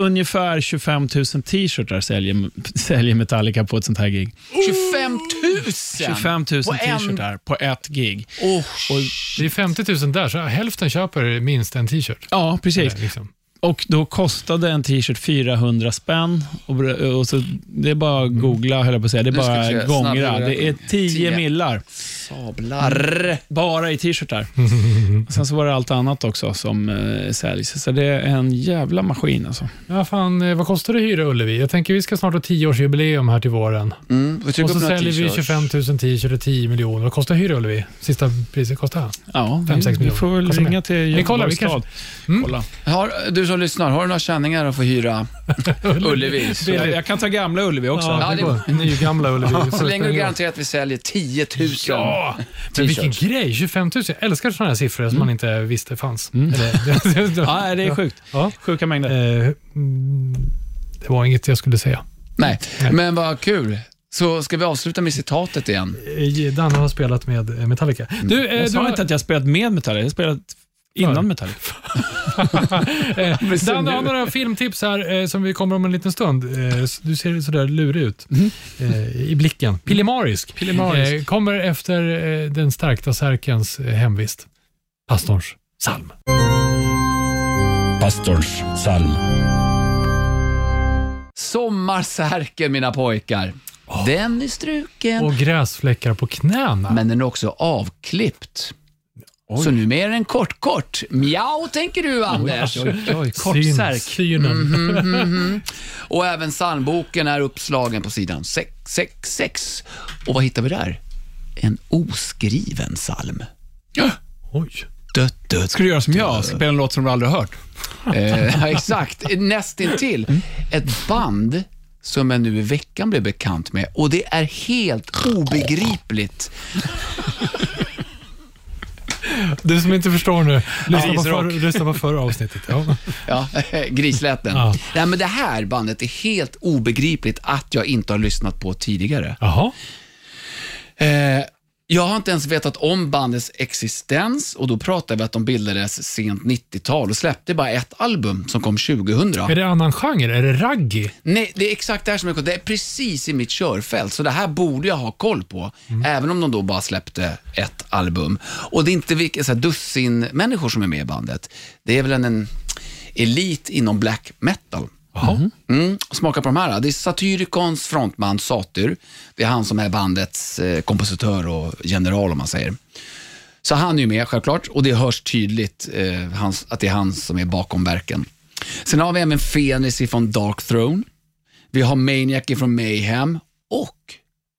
ungefär 25 000 t-shirtar säljer, säljer Metallica på ett sånt här gig. 25 000! 25 000 På en- t-shirtar på ett gig. Oh, Och, Det är 50 000 där, så hälften köper minst en t-shirt. ja, precis. Liksom. Och då kostade en t-shirt 400 spänn. Och, och så, det är bara att googla, höll jag på att säga. Det är bara gångra. Det är 10 Tio. millar. sablar. Bara i t-shirtar. [laughs] Sen så var det allt annat också som eh, säljs. Så det är en jävla maskin alltså. Ja, fan, eh, vad kostar det att hyra Ullevi? Jag tänker vi ska snart ha 10-årsjubileum här till våren. Mm, Och så säljer vi t-shirts. 25 000 t-shirts och 10 miljoner. Vad kostar hyra Ullevi? Sista priset kostar? Ja, Fem, sex vi, miljoner. får väl ringa till Vi kollar, vi Göteborgs kanske- stad. Mm. Kolla. Har, du som lyssnar, har du några känningar att få hyra Ullevi? Så, Jag, jag kan ta gamla Ullevi också. Ja, Ja, det det- går. Nygamla Ullevi. så länge du garanterar att vi säljer 10 000 Ja, men vilken t-shirts. grej. 25 000. Jag älskar sådana här siffror som man inte visste fanns. Mm. Eller- [laughs] Ja, det är sjukt. Ja. Sjuka mängder. Eh, mm, det var inget jag skulle säga. Nej, men vad kul. Så ska vi avsluta med citatet igen? Eh, Danne har spelat med eh, Metallica. Du, eh, Jag du sa har, inte att jag spelat med Metallica, jag har spelat innan Metallica. [laughs] eh, [laughs] Danne har några filmtips här eh, som vi kommer om en liten stund. Eh, du ser sådär lurig ut eh, i blicken. Pillemarisk. Pillemarisk. Eh, kommer efter eh, den stärkta särkens eh, hemvist. Pastorns psalm. Pastorns psalm. Sommarsärken mina pojkar. Den är struken, Och gräsfläckar på knäna. men den är också avklippt. Så nu är den kort-kort. Mjau, tänker du Anders. Kort Syn- särk. Synen. Och även psalmboken är uppslagen på sidan 666. Och vad hittar vi där? En oskriven psalm. Oj. Dött, dött. Ska du göra som jag? Spela en låt som du aldrig har hört? [laughs] Eh, exakt, nästintill. Ett band som jag nu i veckan blev bekant med och det är helt obegripligt. [laughs] Du som inte förstår nu, lyssna, på, för, lyssna på förra avsnittet. Ja. Ja, [laughs] grisläten. Ja. Nej, men det här bandet är helt obegripligt att jag inte har lyssnat på tidigare. Jaha. Eh, Jag har inte ens vetat om bandets existens och då pratar vi att de bildades sent 90-tal och släppte bara ett album som kom 2000. Är det annan genre? Är det raggy? Nej, det är exakt det här som är Det är precis i mitt körfält, så det här borde jag ha koll på. Även om de då bara släppte ett album. Och det är inte vilka så här, dussin människor som är med i bandet. Det är väl en, en elit inom black metal. Mm. Smaka på de här. Det är Satyricons frontman Satyr. Det är han som är bandets eh, kompositör och general om man säger. Så han är ju med självklart och det hörs tydligt eh, hans, att det är han som är bakom verken. Sen har vi även Fenris från Dark Throne. Vi har Maniac från Mayhem och,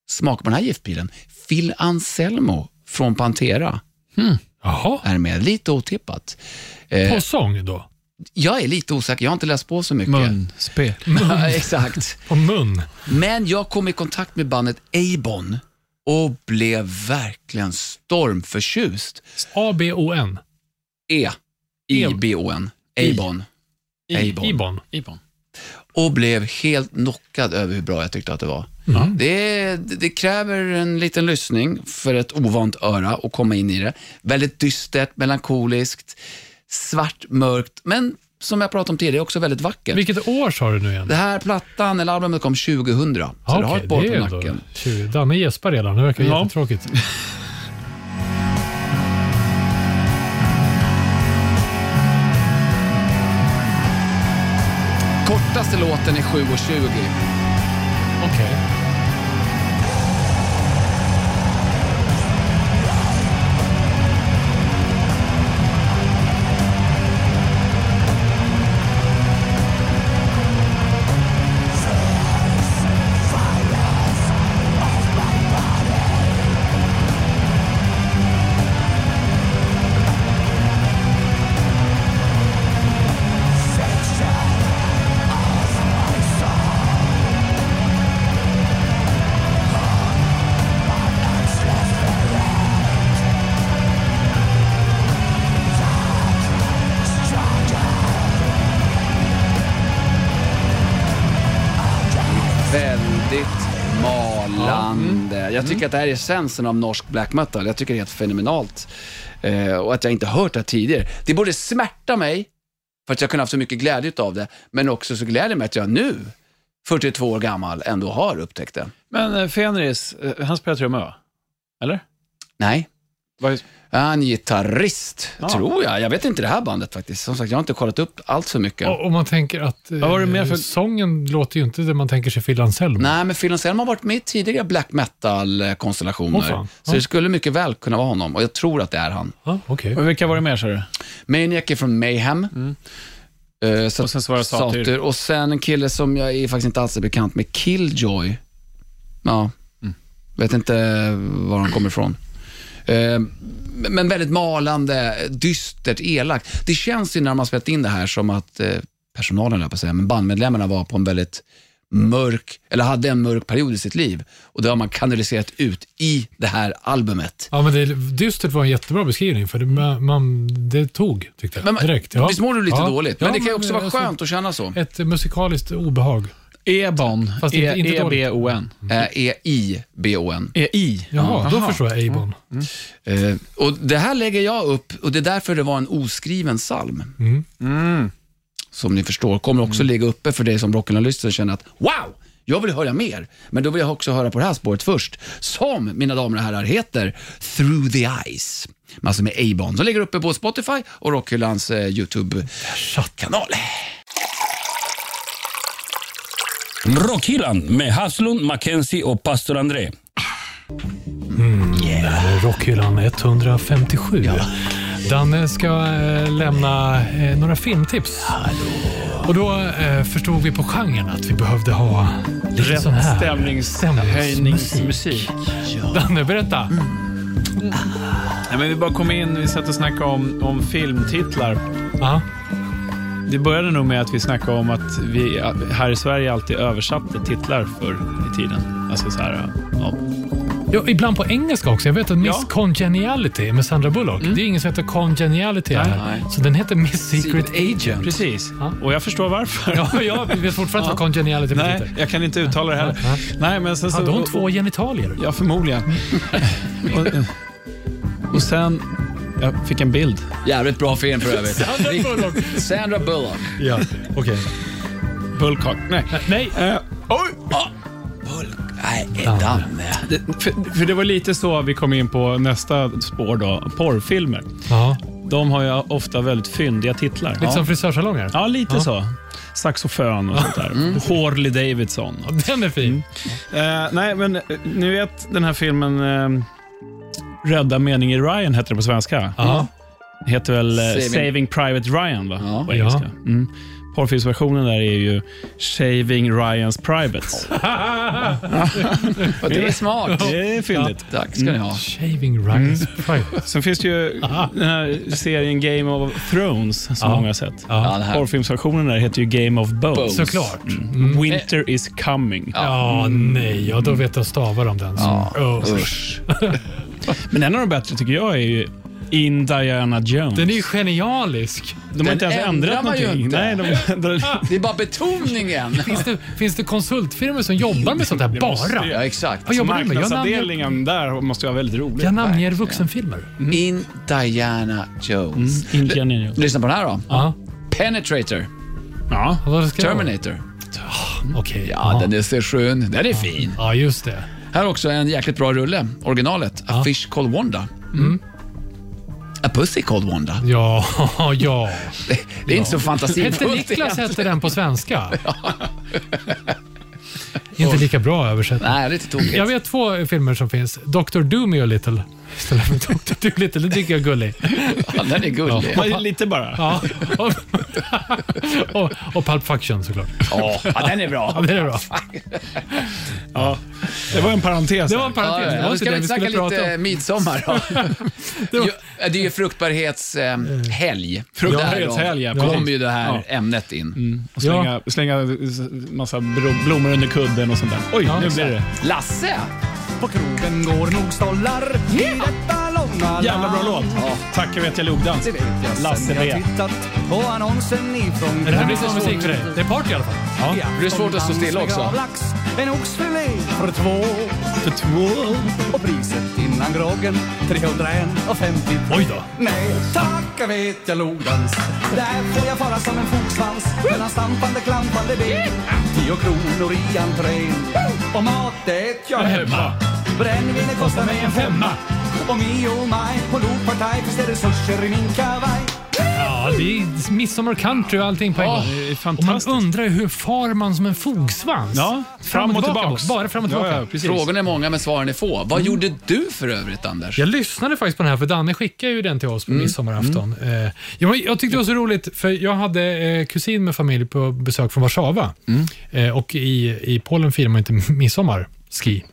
smaka på den här giftpilen, Phil Anselmo från Pantera Jaha. är med. Lite otippat. Eh, På sång då? Jag är lite osäker, jag har inte läst på så mycket. Munspel. [laughs] Ja, exakt. På mun? Men jag kom i kontakt med bandet Abon och blev verkligen stormförtjust. A-B-O-N? E. I-B-O-N. Abon. Abon. Ibon? Ibon. Och blev helt knockad över hur bra jag tyckte att det var. Mm. Det, det kräver en liten lyssning för ett ovant öra att komma in i det. Väldigt dystert, melankoliskt, svart, mörkt, men som jag pratade om tidigare, också väldigt vackert. Vilket år sa du nu igen? Det här plattan, eller albumet kom 2000, så Ja, det har ett par år på nacken. 20. Danne gäspar redan. Det verkar Ja. jättetråkigt. Kortaste låten är 7.20. Okej. Väldigt Jag tycker att det här är essensen av norsk black metal. Jag tycker det är helt fenomenalt. Eh, och att jag inte hört det här tidigare. Det borde smärta mig, för att jag kunde haft så mycket glädje av det, men också så gläder mig att jag nu, 42 år gammal, ändå har upptäckt det. Men eh, Fenris, eh, han spelar trumma va? Eller? Nej, Vad- är en gitarrist, Ja. tror jag. Jag vet inte det här bandet faktiskt. Som sagt, jag har inte kollat upp allt för mycket. Och, och man tänker att eh, Vad var det mer för- sången låter ju inte det man tänker sig Phil Anselmo. Nej, men Phil Anselmo har varit med i tidigare black metal-konstellationer. Åh, fan. så Ja. det skulle mycket väl kunna vara honom och jag tror att det är han. Ja, okej. Och vilka var det mer sa du? Maniac är från Mayhem. Eh, så Och sen så var det Satyr. Och sen en kille som jag är faktiskt inte alls är bekant med, Killjoy. Ja, vet inte var han kommer ifrån. Eh, men väldigt malande, dystert, elakt. Det känns ju när man spelat in det här som att eh, personalen, på säga, men bandmedlemmarna var på en väldigt mörk, eller hade en mörk period i sitt liv. Och det har man kanaliserat ut i det här albumet. Ja, men det, dystert var en jättebra beskrivning, för det, man, det tog, tyckte jag. Men, direkt. Ja. Visst mår du lite Ja. dåligt? Men Ja, det kan ju också vara skönt att känna så. Ett musikaliskt obehag. Ebon. Fast inte- inte dåligt. E-B-O-N. E-I-B-O-N. E-I. Jaha, då förstår jag Abon. Eh, och Det här lägger jag upp och det är därför det var en oskriven psalm. Mm. Som ni förstår, kommer också ligga uppe för dig som rock'n'roll-lyssnare och känner att wow, jag vill höra mer. Men då vill jag också höra på det här spåret först. Som, mina damer och herrar, heter Through the Eyes. Alltså med A-Bond. Som ligger uppe på Spotify och Rockhyllans eh, YouTube-kanal. Rockhyllan med Haslund, Mackenzie och pastor André. Rockhyllan 157. Danne ska eh, lämna eh, några filmtips. Och då eh, förstod vi på genren att vi behövde ha lite Rätt sån här stämningshöjningsmusik. Danne, berätta. Nej, men vi bara kom in, vi satt och snackade om, om filmtitlar. Ja. Det började nog med att vi snackade om att vi här i Sverige alltid översatte titlar för i tiden. Alltså så här, ja, Ja, ibland på engelska också. Jag vet att Miss Ja. Congeniality med Sandra Bullock. Det är ingen som heter Congeniality här. Nej. Så den heter Miss Secret Agent. Precis. Ja. Och jag förstår varför. Ja, jag vet fortfarande vad Congeniality Nej, betyder. jag kan inte uttala det heller. Nej, men sen så, Hade hon två genitalier? Ja, förmodligen. [laughs] och, och sen... Jag fick en bild. Jävligt bra film för övrigt. [laughs] Sandra Bullock. Sandra Bullock. Ja, okej. Bullcock. Nej. Nej, Eh, oj! Bullock. Nej, Danne. Det, för, för det var lite så vi kom in på nästa spår då. Porrfilmer. ja. De har ju ofta väldigt fyndiga titlar. lite som frisörsalonger. Ja, lite Ja. så. Saxofon och sånt där. Harley Davidson. Ja, Den är fin. Eh, nej, men ni vet den här filmen eh, Rädda mening i Ryan heter det på svenska. Ja. Heter väl eh, Saving- Saving, Private Ryan va? Ja. på engelska. Mm. Porrfilmsversionen där är ju Shaving Ryans Privates. [laughs] Och det är smart. Det är fyndigt. Tack ska ni ha. Shaving Ryan's Private. Sen finns det ju [laughs] den här serien Game of Thrones som Ja. många har sett. Ja, det. Porrfilmsversionen där heter ju Game of Bones. Såklart. Winter is coming. Ja, nej. Ja, då vet jag stavar om den. Ja, Oh. usch. [laughs] [laughs] Men en av de bättre tycker jag är ju Indiana Jones. Den är ju genialisk. de har Den inte ens ändrar ändrat man ju någonting. inte. Nej, de, de, [laughs] Det är bara betoningen. [laughs] Finns det, finns det konsultfirmor som jobbar med sånt här måste bara? ju. Ja, exakt. Vad jobbar du med? Jag namnger, Marknadsavdelningen där måste vara väldigt rolig. jag namnger vuxenfilmer. In Diana Jones. Indiana Jones. Lyssna på den här då. Ja. Penetrator. Ja. Vad ska jag- Terminator. Okej. Ja, den är så skön. Den är fin. Ja, just det. Här också en jäkligt bra rulle. Originalet. A Fish Called Wanda. A Pussy Called Wanda. Ja, [laughs] ja. Det, det är inte så [laughs] Hette fantasifullt. Niklas egentligen. hette den på svenska? [laughs] Inte lika bra översättning. Nej, lite tokigt. Jag vet två filmer som finns. Dr. Doom Little istället för Dr. Doolittle. Det tycker jag är gullig. Ja, den är gullig. Ja. Ja, Lite bara. Ja. Och, och, och Pulp Fiction såklart. ja, den är bra. Ja, det är bra. Ja. Det var en parentes. Det var en Ja, parentes. Det ja, var Nu inte ska det vi snacka lite om. midsommar. Då. Det är ju fruktbarhetshelg. Fruktbarhetshelg, ja, kommer ju det här Ja. ämnet in. Och slänga, slänga massa blommor under kudden och sånt där. Oj, Ja, nu blir det. Lasse! På krogen går nog stollar i detta långa Jävla bra låt. land. Tackar vet jag logdans. Det vet jag sen Lasse jag B. tittat på annonsen ifrån Det här blir som musik för dig. Det är party i alla fall. Ja. Det är svårt att stå still också. Lax, en oxfilé för två För två. och priset innan groggen 350 Oj då. Nej, tacka vet jag logdans Där får jag fara som en fogsvans Mellan stampande, klampande ben Tio kronor i entrén Och mat det jag hemma Brännvinet kostar mig en femma Och mi och maj på lokpartaj Finns det resurser i min kavaj Ja, det är midsommar country och allting på en gång. Det är Och man fantastiskt. undrar ju hur far man som en fogsvans? Ja, fram och tillbaks. Bara fram och Ja, tillbaka. ja, precis. Frågorna är många men svaren är få. Vad gjorde du för övrigt Anders? Jag lyssnade faktiskt på den här, för Danne skickade ju den till oss på Mm. midsommarafton. Eh, jag, jag tyckte det var så roligt, för jag hade eh, kusin med familj på besök från Warszawa. Mm. Eh, och i, i Polen firar man inte midsommar, ski.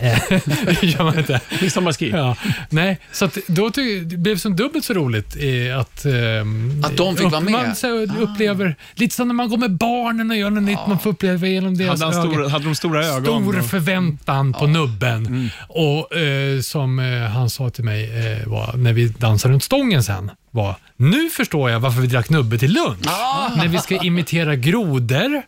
Eh, det [laughs] gör man inte. Midsommarski. Ja, nej, så då det blev som dubbelt så roligt eh, att... ehm, Att de fick vara med? Man så, upplever, lite som när man går med barnen och gör något nytt, man får uppleva genom deras Hade, ögon. stora, hade de stora ögon? Stor och- förväntan på nubben. Mm. Och eh, som eh, han sa till mig eh, var, när vi dansade runt stången sen, var nu förstår jag varför vi drack nubbe till lunch. Ah. När vi ska imitera grodor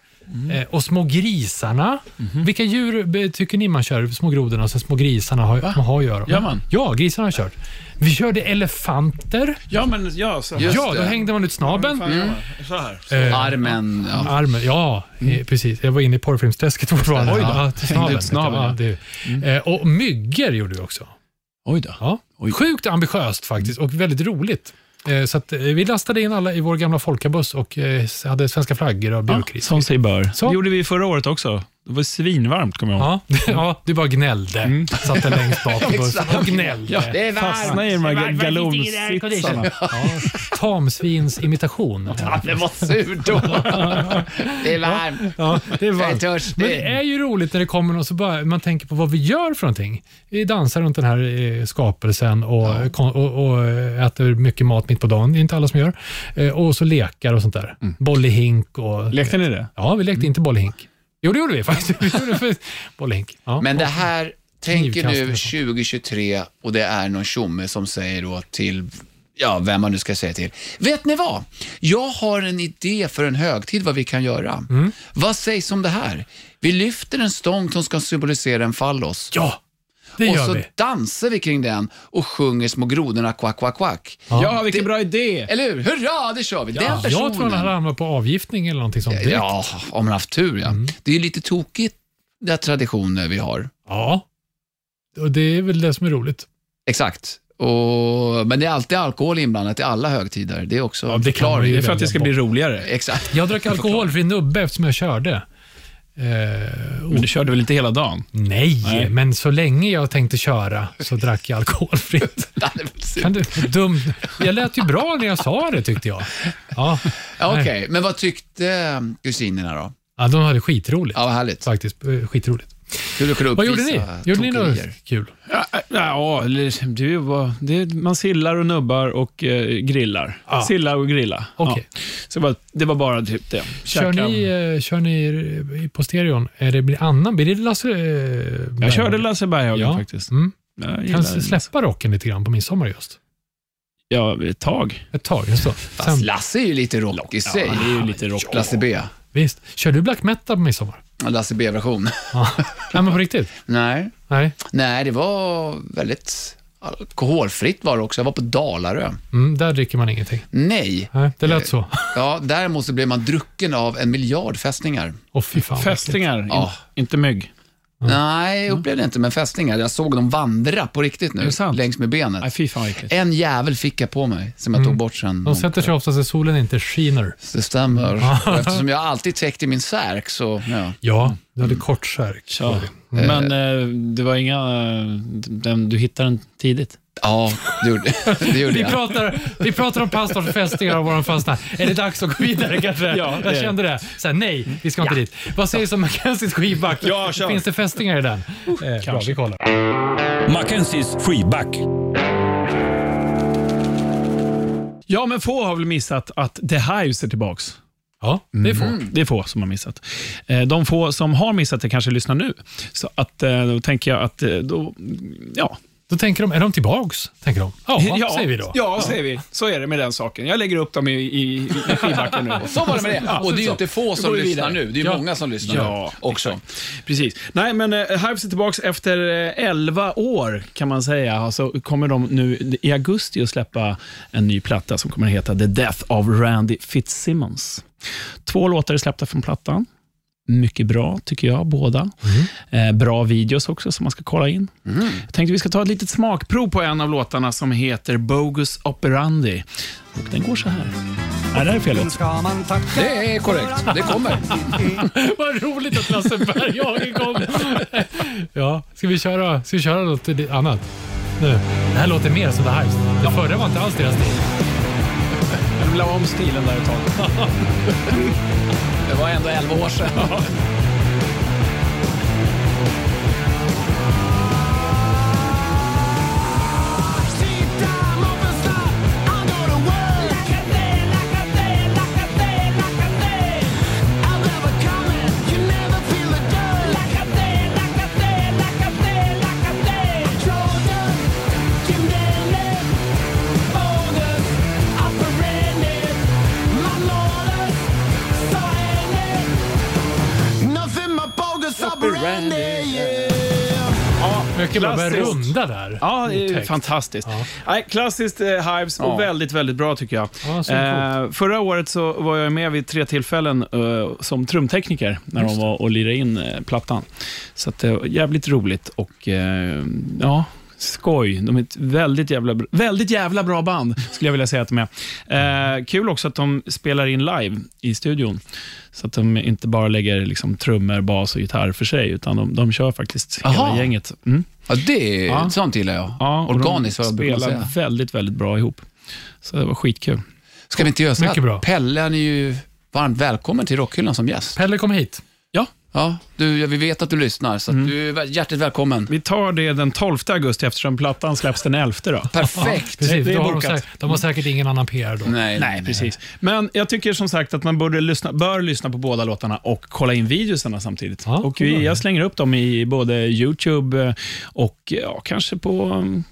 eh, och små grisarna. Mhm. Vilka djur eh, tycker ni man kör? Små grodorna och så små grisarna har, man har att göra. Gör man? Ja, grisarna har kört. Vi körde elefanter. Ja, men ja. Så. Ja, då det. hängde man ut snabeln. Ja. Så här. Eh, Armen, ja. Armen, ja, eh, precis. Jag var inne i porrfilmsträsket fortfarande. Oj då. Ja, snabeln. ut snabeln, Ja, det, eh, och myggor gjorde vi också. Oj då. Ja. Sjukt ambitiöst faktiskt och väldigt roligt. Eh, Så eh, vi lastade in alla i vår gamla folkabuss och eh, hade svenska flaggor och Ja, björkris. som sig bör. Så. Det gjorde vi förra året också. Det var svinvarmt, kommer jag ihåg. Ja, [laughs] ja, du bara gnällde. Satt längst bak på bussen och [laughs] gnällde. Det är Fastna i de här ga- galonsitsarna. Ja, tamsvins imitation. [laughs] Det var surt då. Det är varmt. Ja, det är Jag är varmt. törstig. Men det är ju roligt när det kommer någon så bara man tänker på vad vi gör för någonting. Vi dansar runt den här eh, skapelsen och, kon- och, och eh, äter mycket mat mitt på dagen. Det är inte alla som gör. Eh, Och så lekar och sånt där. Boll i hink och... Lekte ni det? Ja, vi lekte inte boll i hink. Jo, det gjorde vi faktiskt. [laughs] Vi gjorde för i hink. Ja. Men det här tänker nu och sånt. 2023 och det är någon tjomme som säger då till, ja, vem man nu ska säga till. Vet ni vad? Jag har en idé för en högtid vad vi kan göra. Mm. Vad sägs om det här? Vi lyfter en stång som ska symbolisera en fallos. Ja, det och gör så vi. dansar vi kring den och sjunger små grodorna kvack, kvack, kvack. Ja, vilken Det- bra idé! Eller hur? Hurra, det kör vi. Den Jag personen. tror han hade hamnat på avgiftning eller någonting sånt direkt. Ja, om man haft tur ja. Mm. Det är ju lite tokigt, de traditioner vi har. Ja. Och det är väl det som är roligt. Exakt. Och, men det är alltid alkohol inblandat i alla högtider. Det är också Ja, det kan man ju Det är för att det ska bli roligare. Exakt. Jag drack [laughs] alkoholfri nubbe eftersom jag körde. Eh, Men du körde väl inte hela dagen? nej, Nej. men så länge jag tänkte köra så drack jag alkoholfritt. [laughs] Kan du, dum. Jag lät ju bra när jag sa det tyckte jag. Ja, Okej, nej. men vad tyckte kusinerna då? ja de hade skitroligt. Ja, vad härligt. Faktiskt, eh, skitroligt. Vad gjorde ni? Gjorde ni något kul? Ja, ja det var, det, man sillar och nubbar och eh, grillar. Ja. Silla och grilla. Okej. Ja. Så det var, det var bara typ det. Kör ni, eh, kör ni på stereon? Är det blir annan? Blir det Lasse eh, Jag körde Lasse Berghagen Ja. faktiskt. Mm. Jag Kan släppa rocken lite grann på midsommar just? Ja, ett tag. Ett tag, just då. Fast Sen, Lasse är ju lite rock i sig. det är ju lite rock. Lasse B. visst. Kör du black metal på midsommar? Lasse B-version. Ja. [laughs] Nej, men på riktigt? Nej. Nej. Nej, det var väldigt alkoholfritt var det också. Jag var på Dalarö. Mm, där dricker man ingenting. Nej. Nej, det lät så. [laughs] Ja, däremot så blev man drucken av en miljard fästingar. Åh fy fan. Fästingar, Ja. in, inte mygg. Nej, jag upplevde inte, men fästingar. Jag såg dem vandra på riktigt nu, sant? längs med benet. Nej, fy fan vad äckligt. En jävel fick jag på mig, som jag tog bort sen. De sätter sig oftast där solen inte skiner. Det stämmer. Och [laughs] eftersom jag alltid täckt i min särk så, ja. Ja, du hade kort särk. Ja. Men eh, det var inga... eh, Den, du hittade den tidigt. Ja, det gjorde, [laughs] det gjorde Vi jag. pratar, vi pratar om pastorns fästingar och våra fastnar. Är det dags att gå vidare kanske? Ja, jag kände det. Så här, nej, vi ska inte dit. Vad sägs om Mackenzies skivback? Ja, kör. Finns det fästingar i den? Eh, bra, vi kollar. Mackenzies freeback. Ja, men få har väl missat att The Hives är tillbaks. Ja, det är få. Det är få som har missat. Eh, De få som har missat det kanske lyssnar nu. Så att, eh, då tänker jag att... eh, Då, ja. Då tänker de, är de tillbaks? Tänker de. Ja, säger vi då. Ja, säger vi. Så är det med den saken. Jag lägger upp dem i, i, i skivbacken nu. [laughs] Så var det med det. Ja, Och det är ju så. inte få som lyssnar nu. Det är Ja. många som lyssnar Ja, nu också. Precis. Nej, men eh, Hives är tillbaka efter eh, 11 år, kan man säga. Alltså, kommer de nu i augusti att släppa en ny platta som kommer att heta The Death of Randy Fitzsimmons. Två låtar är släppta från plattan. Mycket bra, tycker jag, båda. Eh, bra videos också, som man ska kolla in. Jag tänkte vi ska ta ett litet smakprov på en av låtarna som heter Bogus Operandi. Och den går så här. Nej, det här är fel låt. Det är korrekt. Det kommer. [laughs] Vad roligt att Lasse Berghagen kom. ja, ska vi köra, ska vi köra något annat? Nu. Det här låter mer som The Hives. Det förra var inte alls deras stil. La om stilen där ett tag. [laughs] Det var ändå 11 år sedan. [laughs] operandi, yeah. Mycket bra. Börja Klassiskt. runda där. Ja, det är Otäckt. fantastiskt. Ja. Nej, klassiskt eh, Hives och Ja. väldigt, väldigt bra tycker jag. Ja, så eh, förra året så var jag med vid tre tillfällen eh, som trumtekniker när de var och lirade in eh, plattan. Så att det var jävligt roligt och eh, ja, skoj. De är ett väldigt jävla, väldigt jävla bra band, skulle jag vilja säga att de är. Eh, kul också att de spelar in live i studion. Så att de inte bara lägger liksom, trummor, bas och gitarr för sig, utan de, de kör faktiskt hela Aha. gänget. Mm. Ja, det är, Ja. sånt gillar jag. Ja, Organiskt, vad de jag brukar spelar säga. väldigt, väldigt bra ihop. Så det var skitkul. Ska vi inte göra så här? bra. Pelle, han är ju varmt välkommen till Rockhyllan som gäst. Pelle, kom hit. Ja, Ja, du, ja, vi vet att du lyssnar, så att du är hjärtligt välkommen. Vi tar det den 12 augusti eftersom plattan släpps den 11 då. [laughs] Perfekt. Precis, det är har de, bokat. säkert, de har säkert ingen annan PR då. Nej, Nej, precis. Men jag tycker som sagt att man borde lyssna, bör lyssna på båda låtarna och kolla in videosarna samtidigt. Ja, och vi, jag slänger upp dem i både YouTube eh, och ja, kanske på um,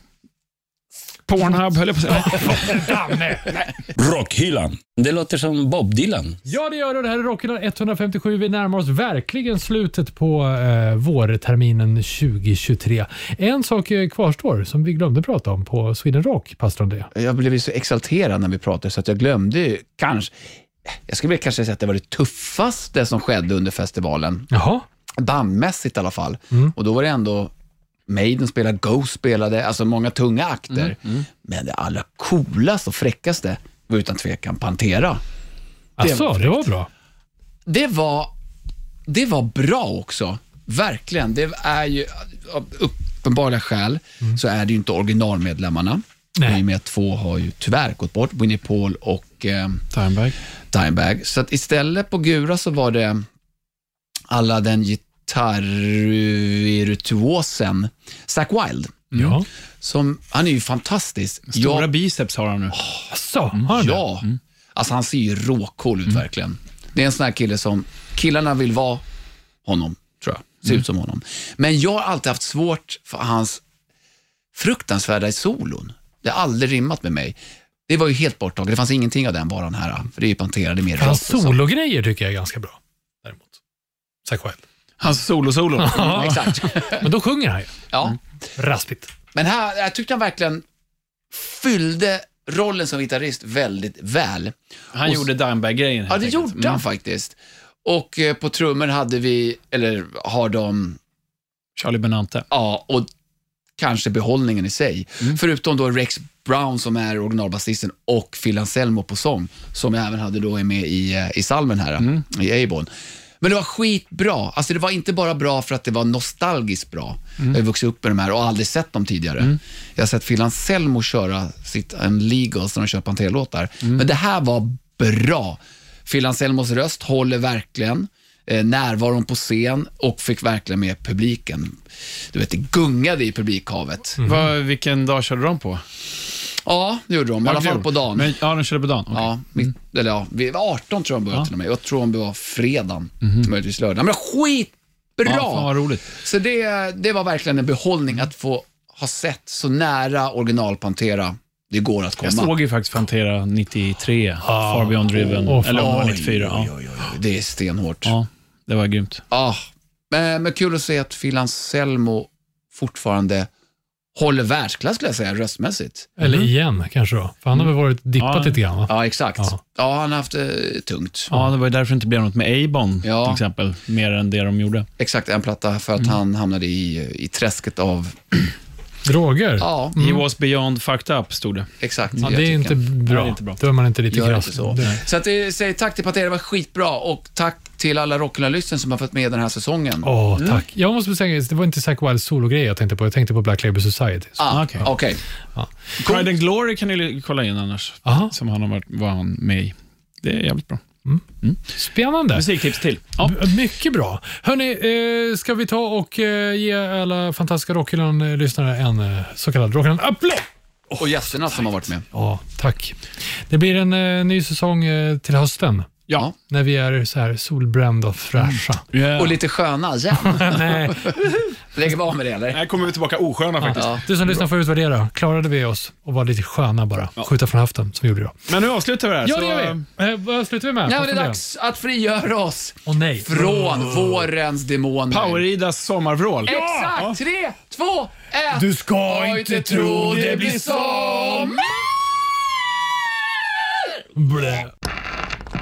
Pornhub, höll jag på att säga. [laughs] Rockhyllan. Det låter som Bob Dylan. Ja, det gör det. Det här är Rockhyllan 157. Vi närmar oss verkligen slutet på eh, vårterminen 2023. En sak eh, kvarstår som vi glömde prata om på Sweden Rock, pastor André. Jag blev ju så exalterad när vi pratade så att jag glömde ju kanske, jag skulle kanske säga att det var det tuffaste som skedde under festivalen. Jaha. bandmässigt i alla fall. Och då var det ändå Maiden spelade, Ghost spelade, alltså många tunga akter. Men det allra coolaste och fräckaste var utan tvekan Pantera. Alltså, det var bra. Det var, det var bra också, verkligen. Det är ju, av uppenbara skäl så är det ju inte originalmedlemmarna. Nej. I och med att två har ju tyvärr gått bort, Winnie Paul och eh, Timebag. Dimebag. Så att istället på Gura så var det alla den gitarrvirtuosen Zack Wild. Ja. Som, han är ju fantastisk. Stora Jag- biceps har han nu. Alltså, har han det? Ja, alltså han ser ju råcool ut verkligen. Det är en sån här kille som killarna vill vara honom, tror jag. Ser ut som honom. Men jag har alltid haft svårt för hans fruktansvärda solon. Det har aldrig rimmat med mig. Det var ju helt borttaget. Det fanns ingenting av den varan här. För det är ju är mer Hans sologrejer tycker jag är ganska bra. Däremot. Zack Wild. Hans solo-solo. Ja, exakt. Men då sjunger han ju. Ja. Raspigt. Men här, jag tyckte han verkligen fyllde rollen som gitarrist väldigt väl. Han Och- gjorde Dimebag-grejen. Ja, det enkelt. gjorde han faktiskt. Och eh, på trummor hade vi, eller har de, Charlie Benante. ja, och kanske behållningen i sig. Förutom då Rex Brown som är originalbasisten och Phil Anselmo på sång, som jag även hade då är med i, eh, i salmen här, i Avon. Men det var skitbra. Alltså det var inte bara bra för att det var nostalgiskt bra. Jag har vuxit upp med de här och aldrig sett dem tidigare. Jag har sett Phil Anselmo köra sitt Unlegals när de kör Pantera-låtar. Men det här var bra. Phil Anselmos röst håller verkligen. Eh, närvaron på scen och fick verkligen med publiken. Du vet, det gungade i publikhavet. Vad, vilken dag körde de på? Ja, det gjorde de. I alla fall på dagen. Men, ja, de körde på dagen. Okej. Ja, mitt, eller ja, vi var 18 tror jag de började till och med. Jag tror de var fredagen, möjligtvis lördag. Men skitbra! Ja, fan vad roligt. Så det, det var verkligen en behållning att få ha sett så nära original Pantera det går att komma. Jag såg ju faktiskt Pantera 93, Far Beyond Driven, Åh, fan. eller om det var Oj, 94. oj, Ja. oj, oj, Det är stenhårt. Ja. ja, det var grymt. Men, men kul att se att Phil Anselmo fortfarande håller världsklass skulle jag säga, röstmässigt. Eller igen kanske då. För han har väl varit dippat Ja. lite grann va? Ja, exakt. Ja. Ja, han har haft det tungt. Ja, det var ju därför det inte blev något med Abon Ja. till exempel, mer än det de gjorde. Exakt en platta för att han hamnade i, i träsket av... [clears throat] Droger? Ja, He was beyond fucked up, stod det. exakt. Ja, det är inte bra. det är inte bra. Då är man inte lite Gör krass. inte så. Det- Så att, eh, säg tack till Pantera, det var skitbra och tack till alla Rockyland-lyssnare som har fått med den här säsongen. Åh, tack. Jag måste säga, det var inte Zack Wilds sologrej jag tänkte på. Jag tänkte på Black Label Society. Ah, Okej. Okej. Pride and Glory kan ni kolla in annars, Aha. som han har varit, var han med i. Det är jävligt bra. Spännande. Musiktips till. Ja. Mycket bra. Hörni, eh, ska vi ta och eh, ge alla fantastiska Rockhyllan-lyssnare en eh, så kallad Rockhyllan-applåd? Och gästerna som har varit med. Ja, tack. Det blir en eh, ny säsong eh, till hösten. Ja. När vi är så här solbrända och fräscha. Yeah. Och lite sköna igen. [laughs] Nej, [laughs] Lägger vi av med det eller? Här kommer vi tillbaka osköna faktiskt. Ja. du som lyssnar får utvärdera. Klarade vi oss och var lite sköna bara? Skjuta från höften, som vi gjorde idag. Men nu avslutar vi det här. Ja, så, det gör vi. Eh, vad slutar vi med? Ja, Vad det är dags att frigöra oss Åh nej. från vårens demoner. Power-Idas sommarvrål. Exakt! Tre, två, ett. Du ska Oj, inte tro det blir som... Blä.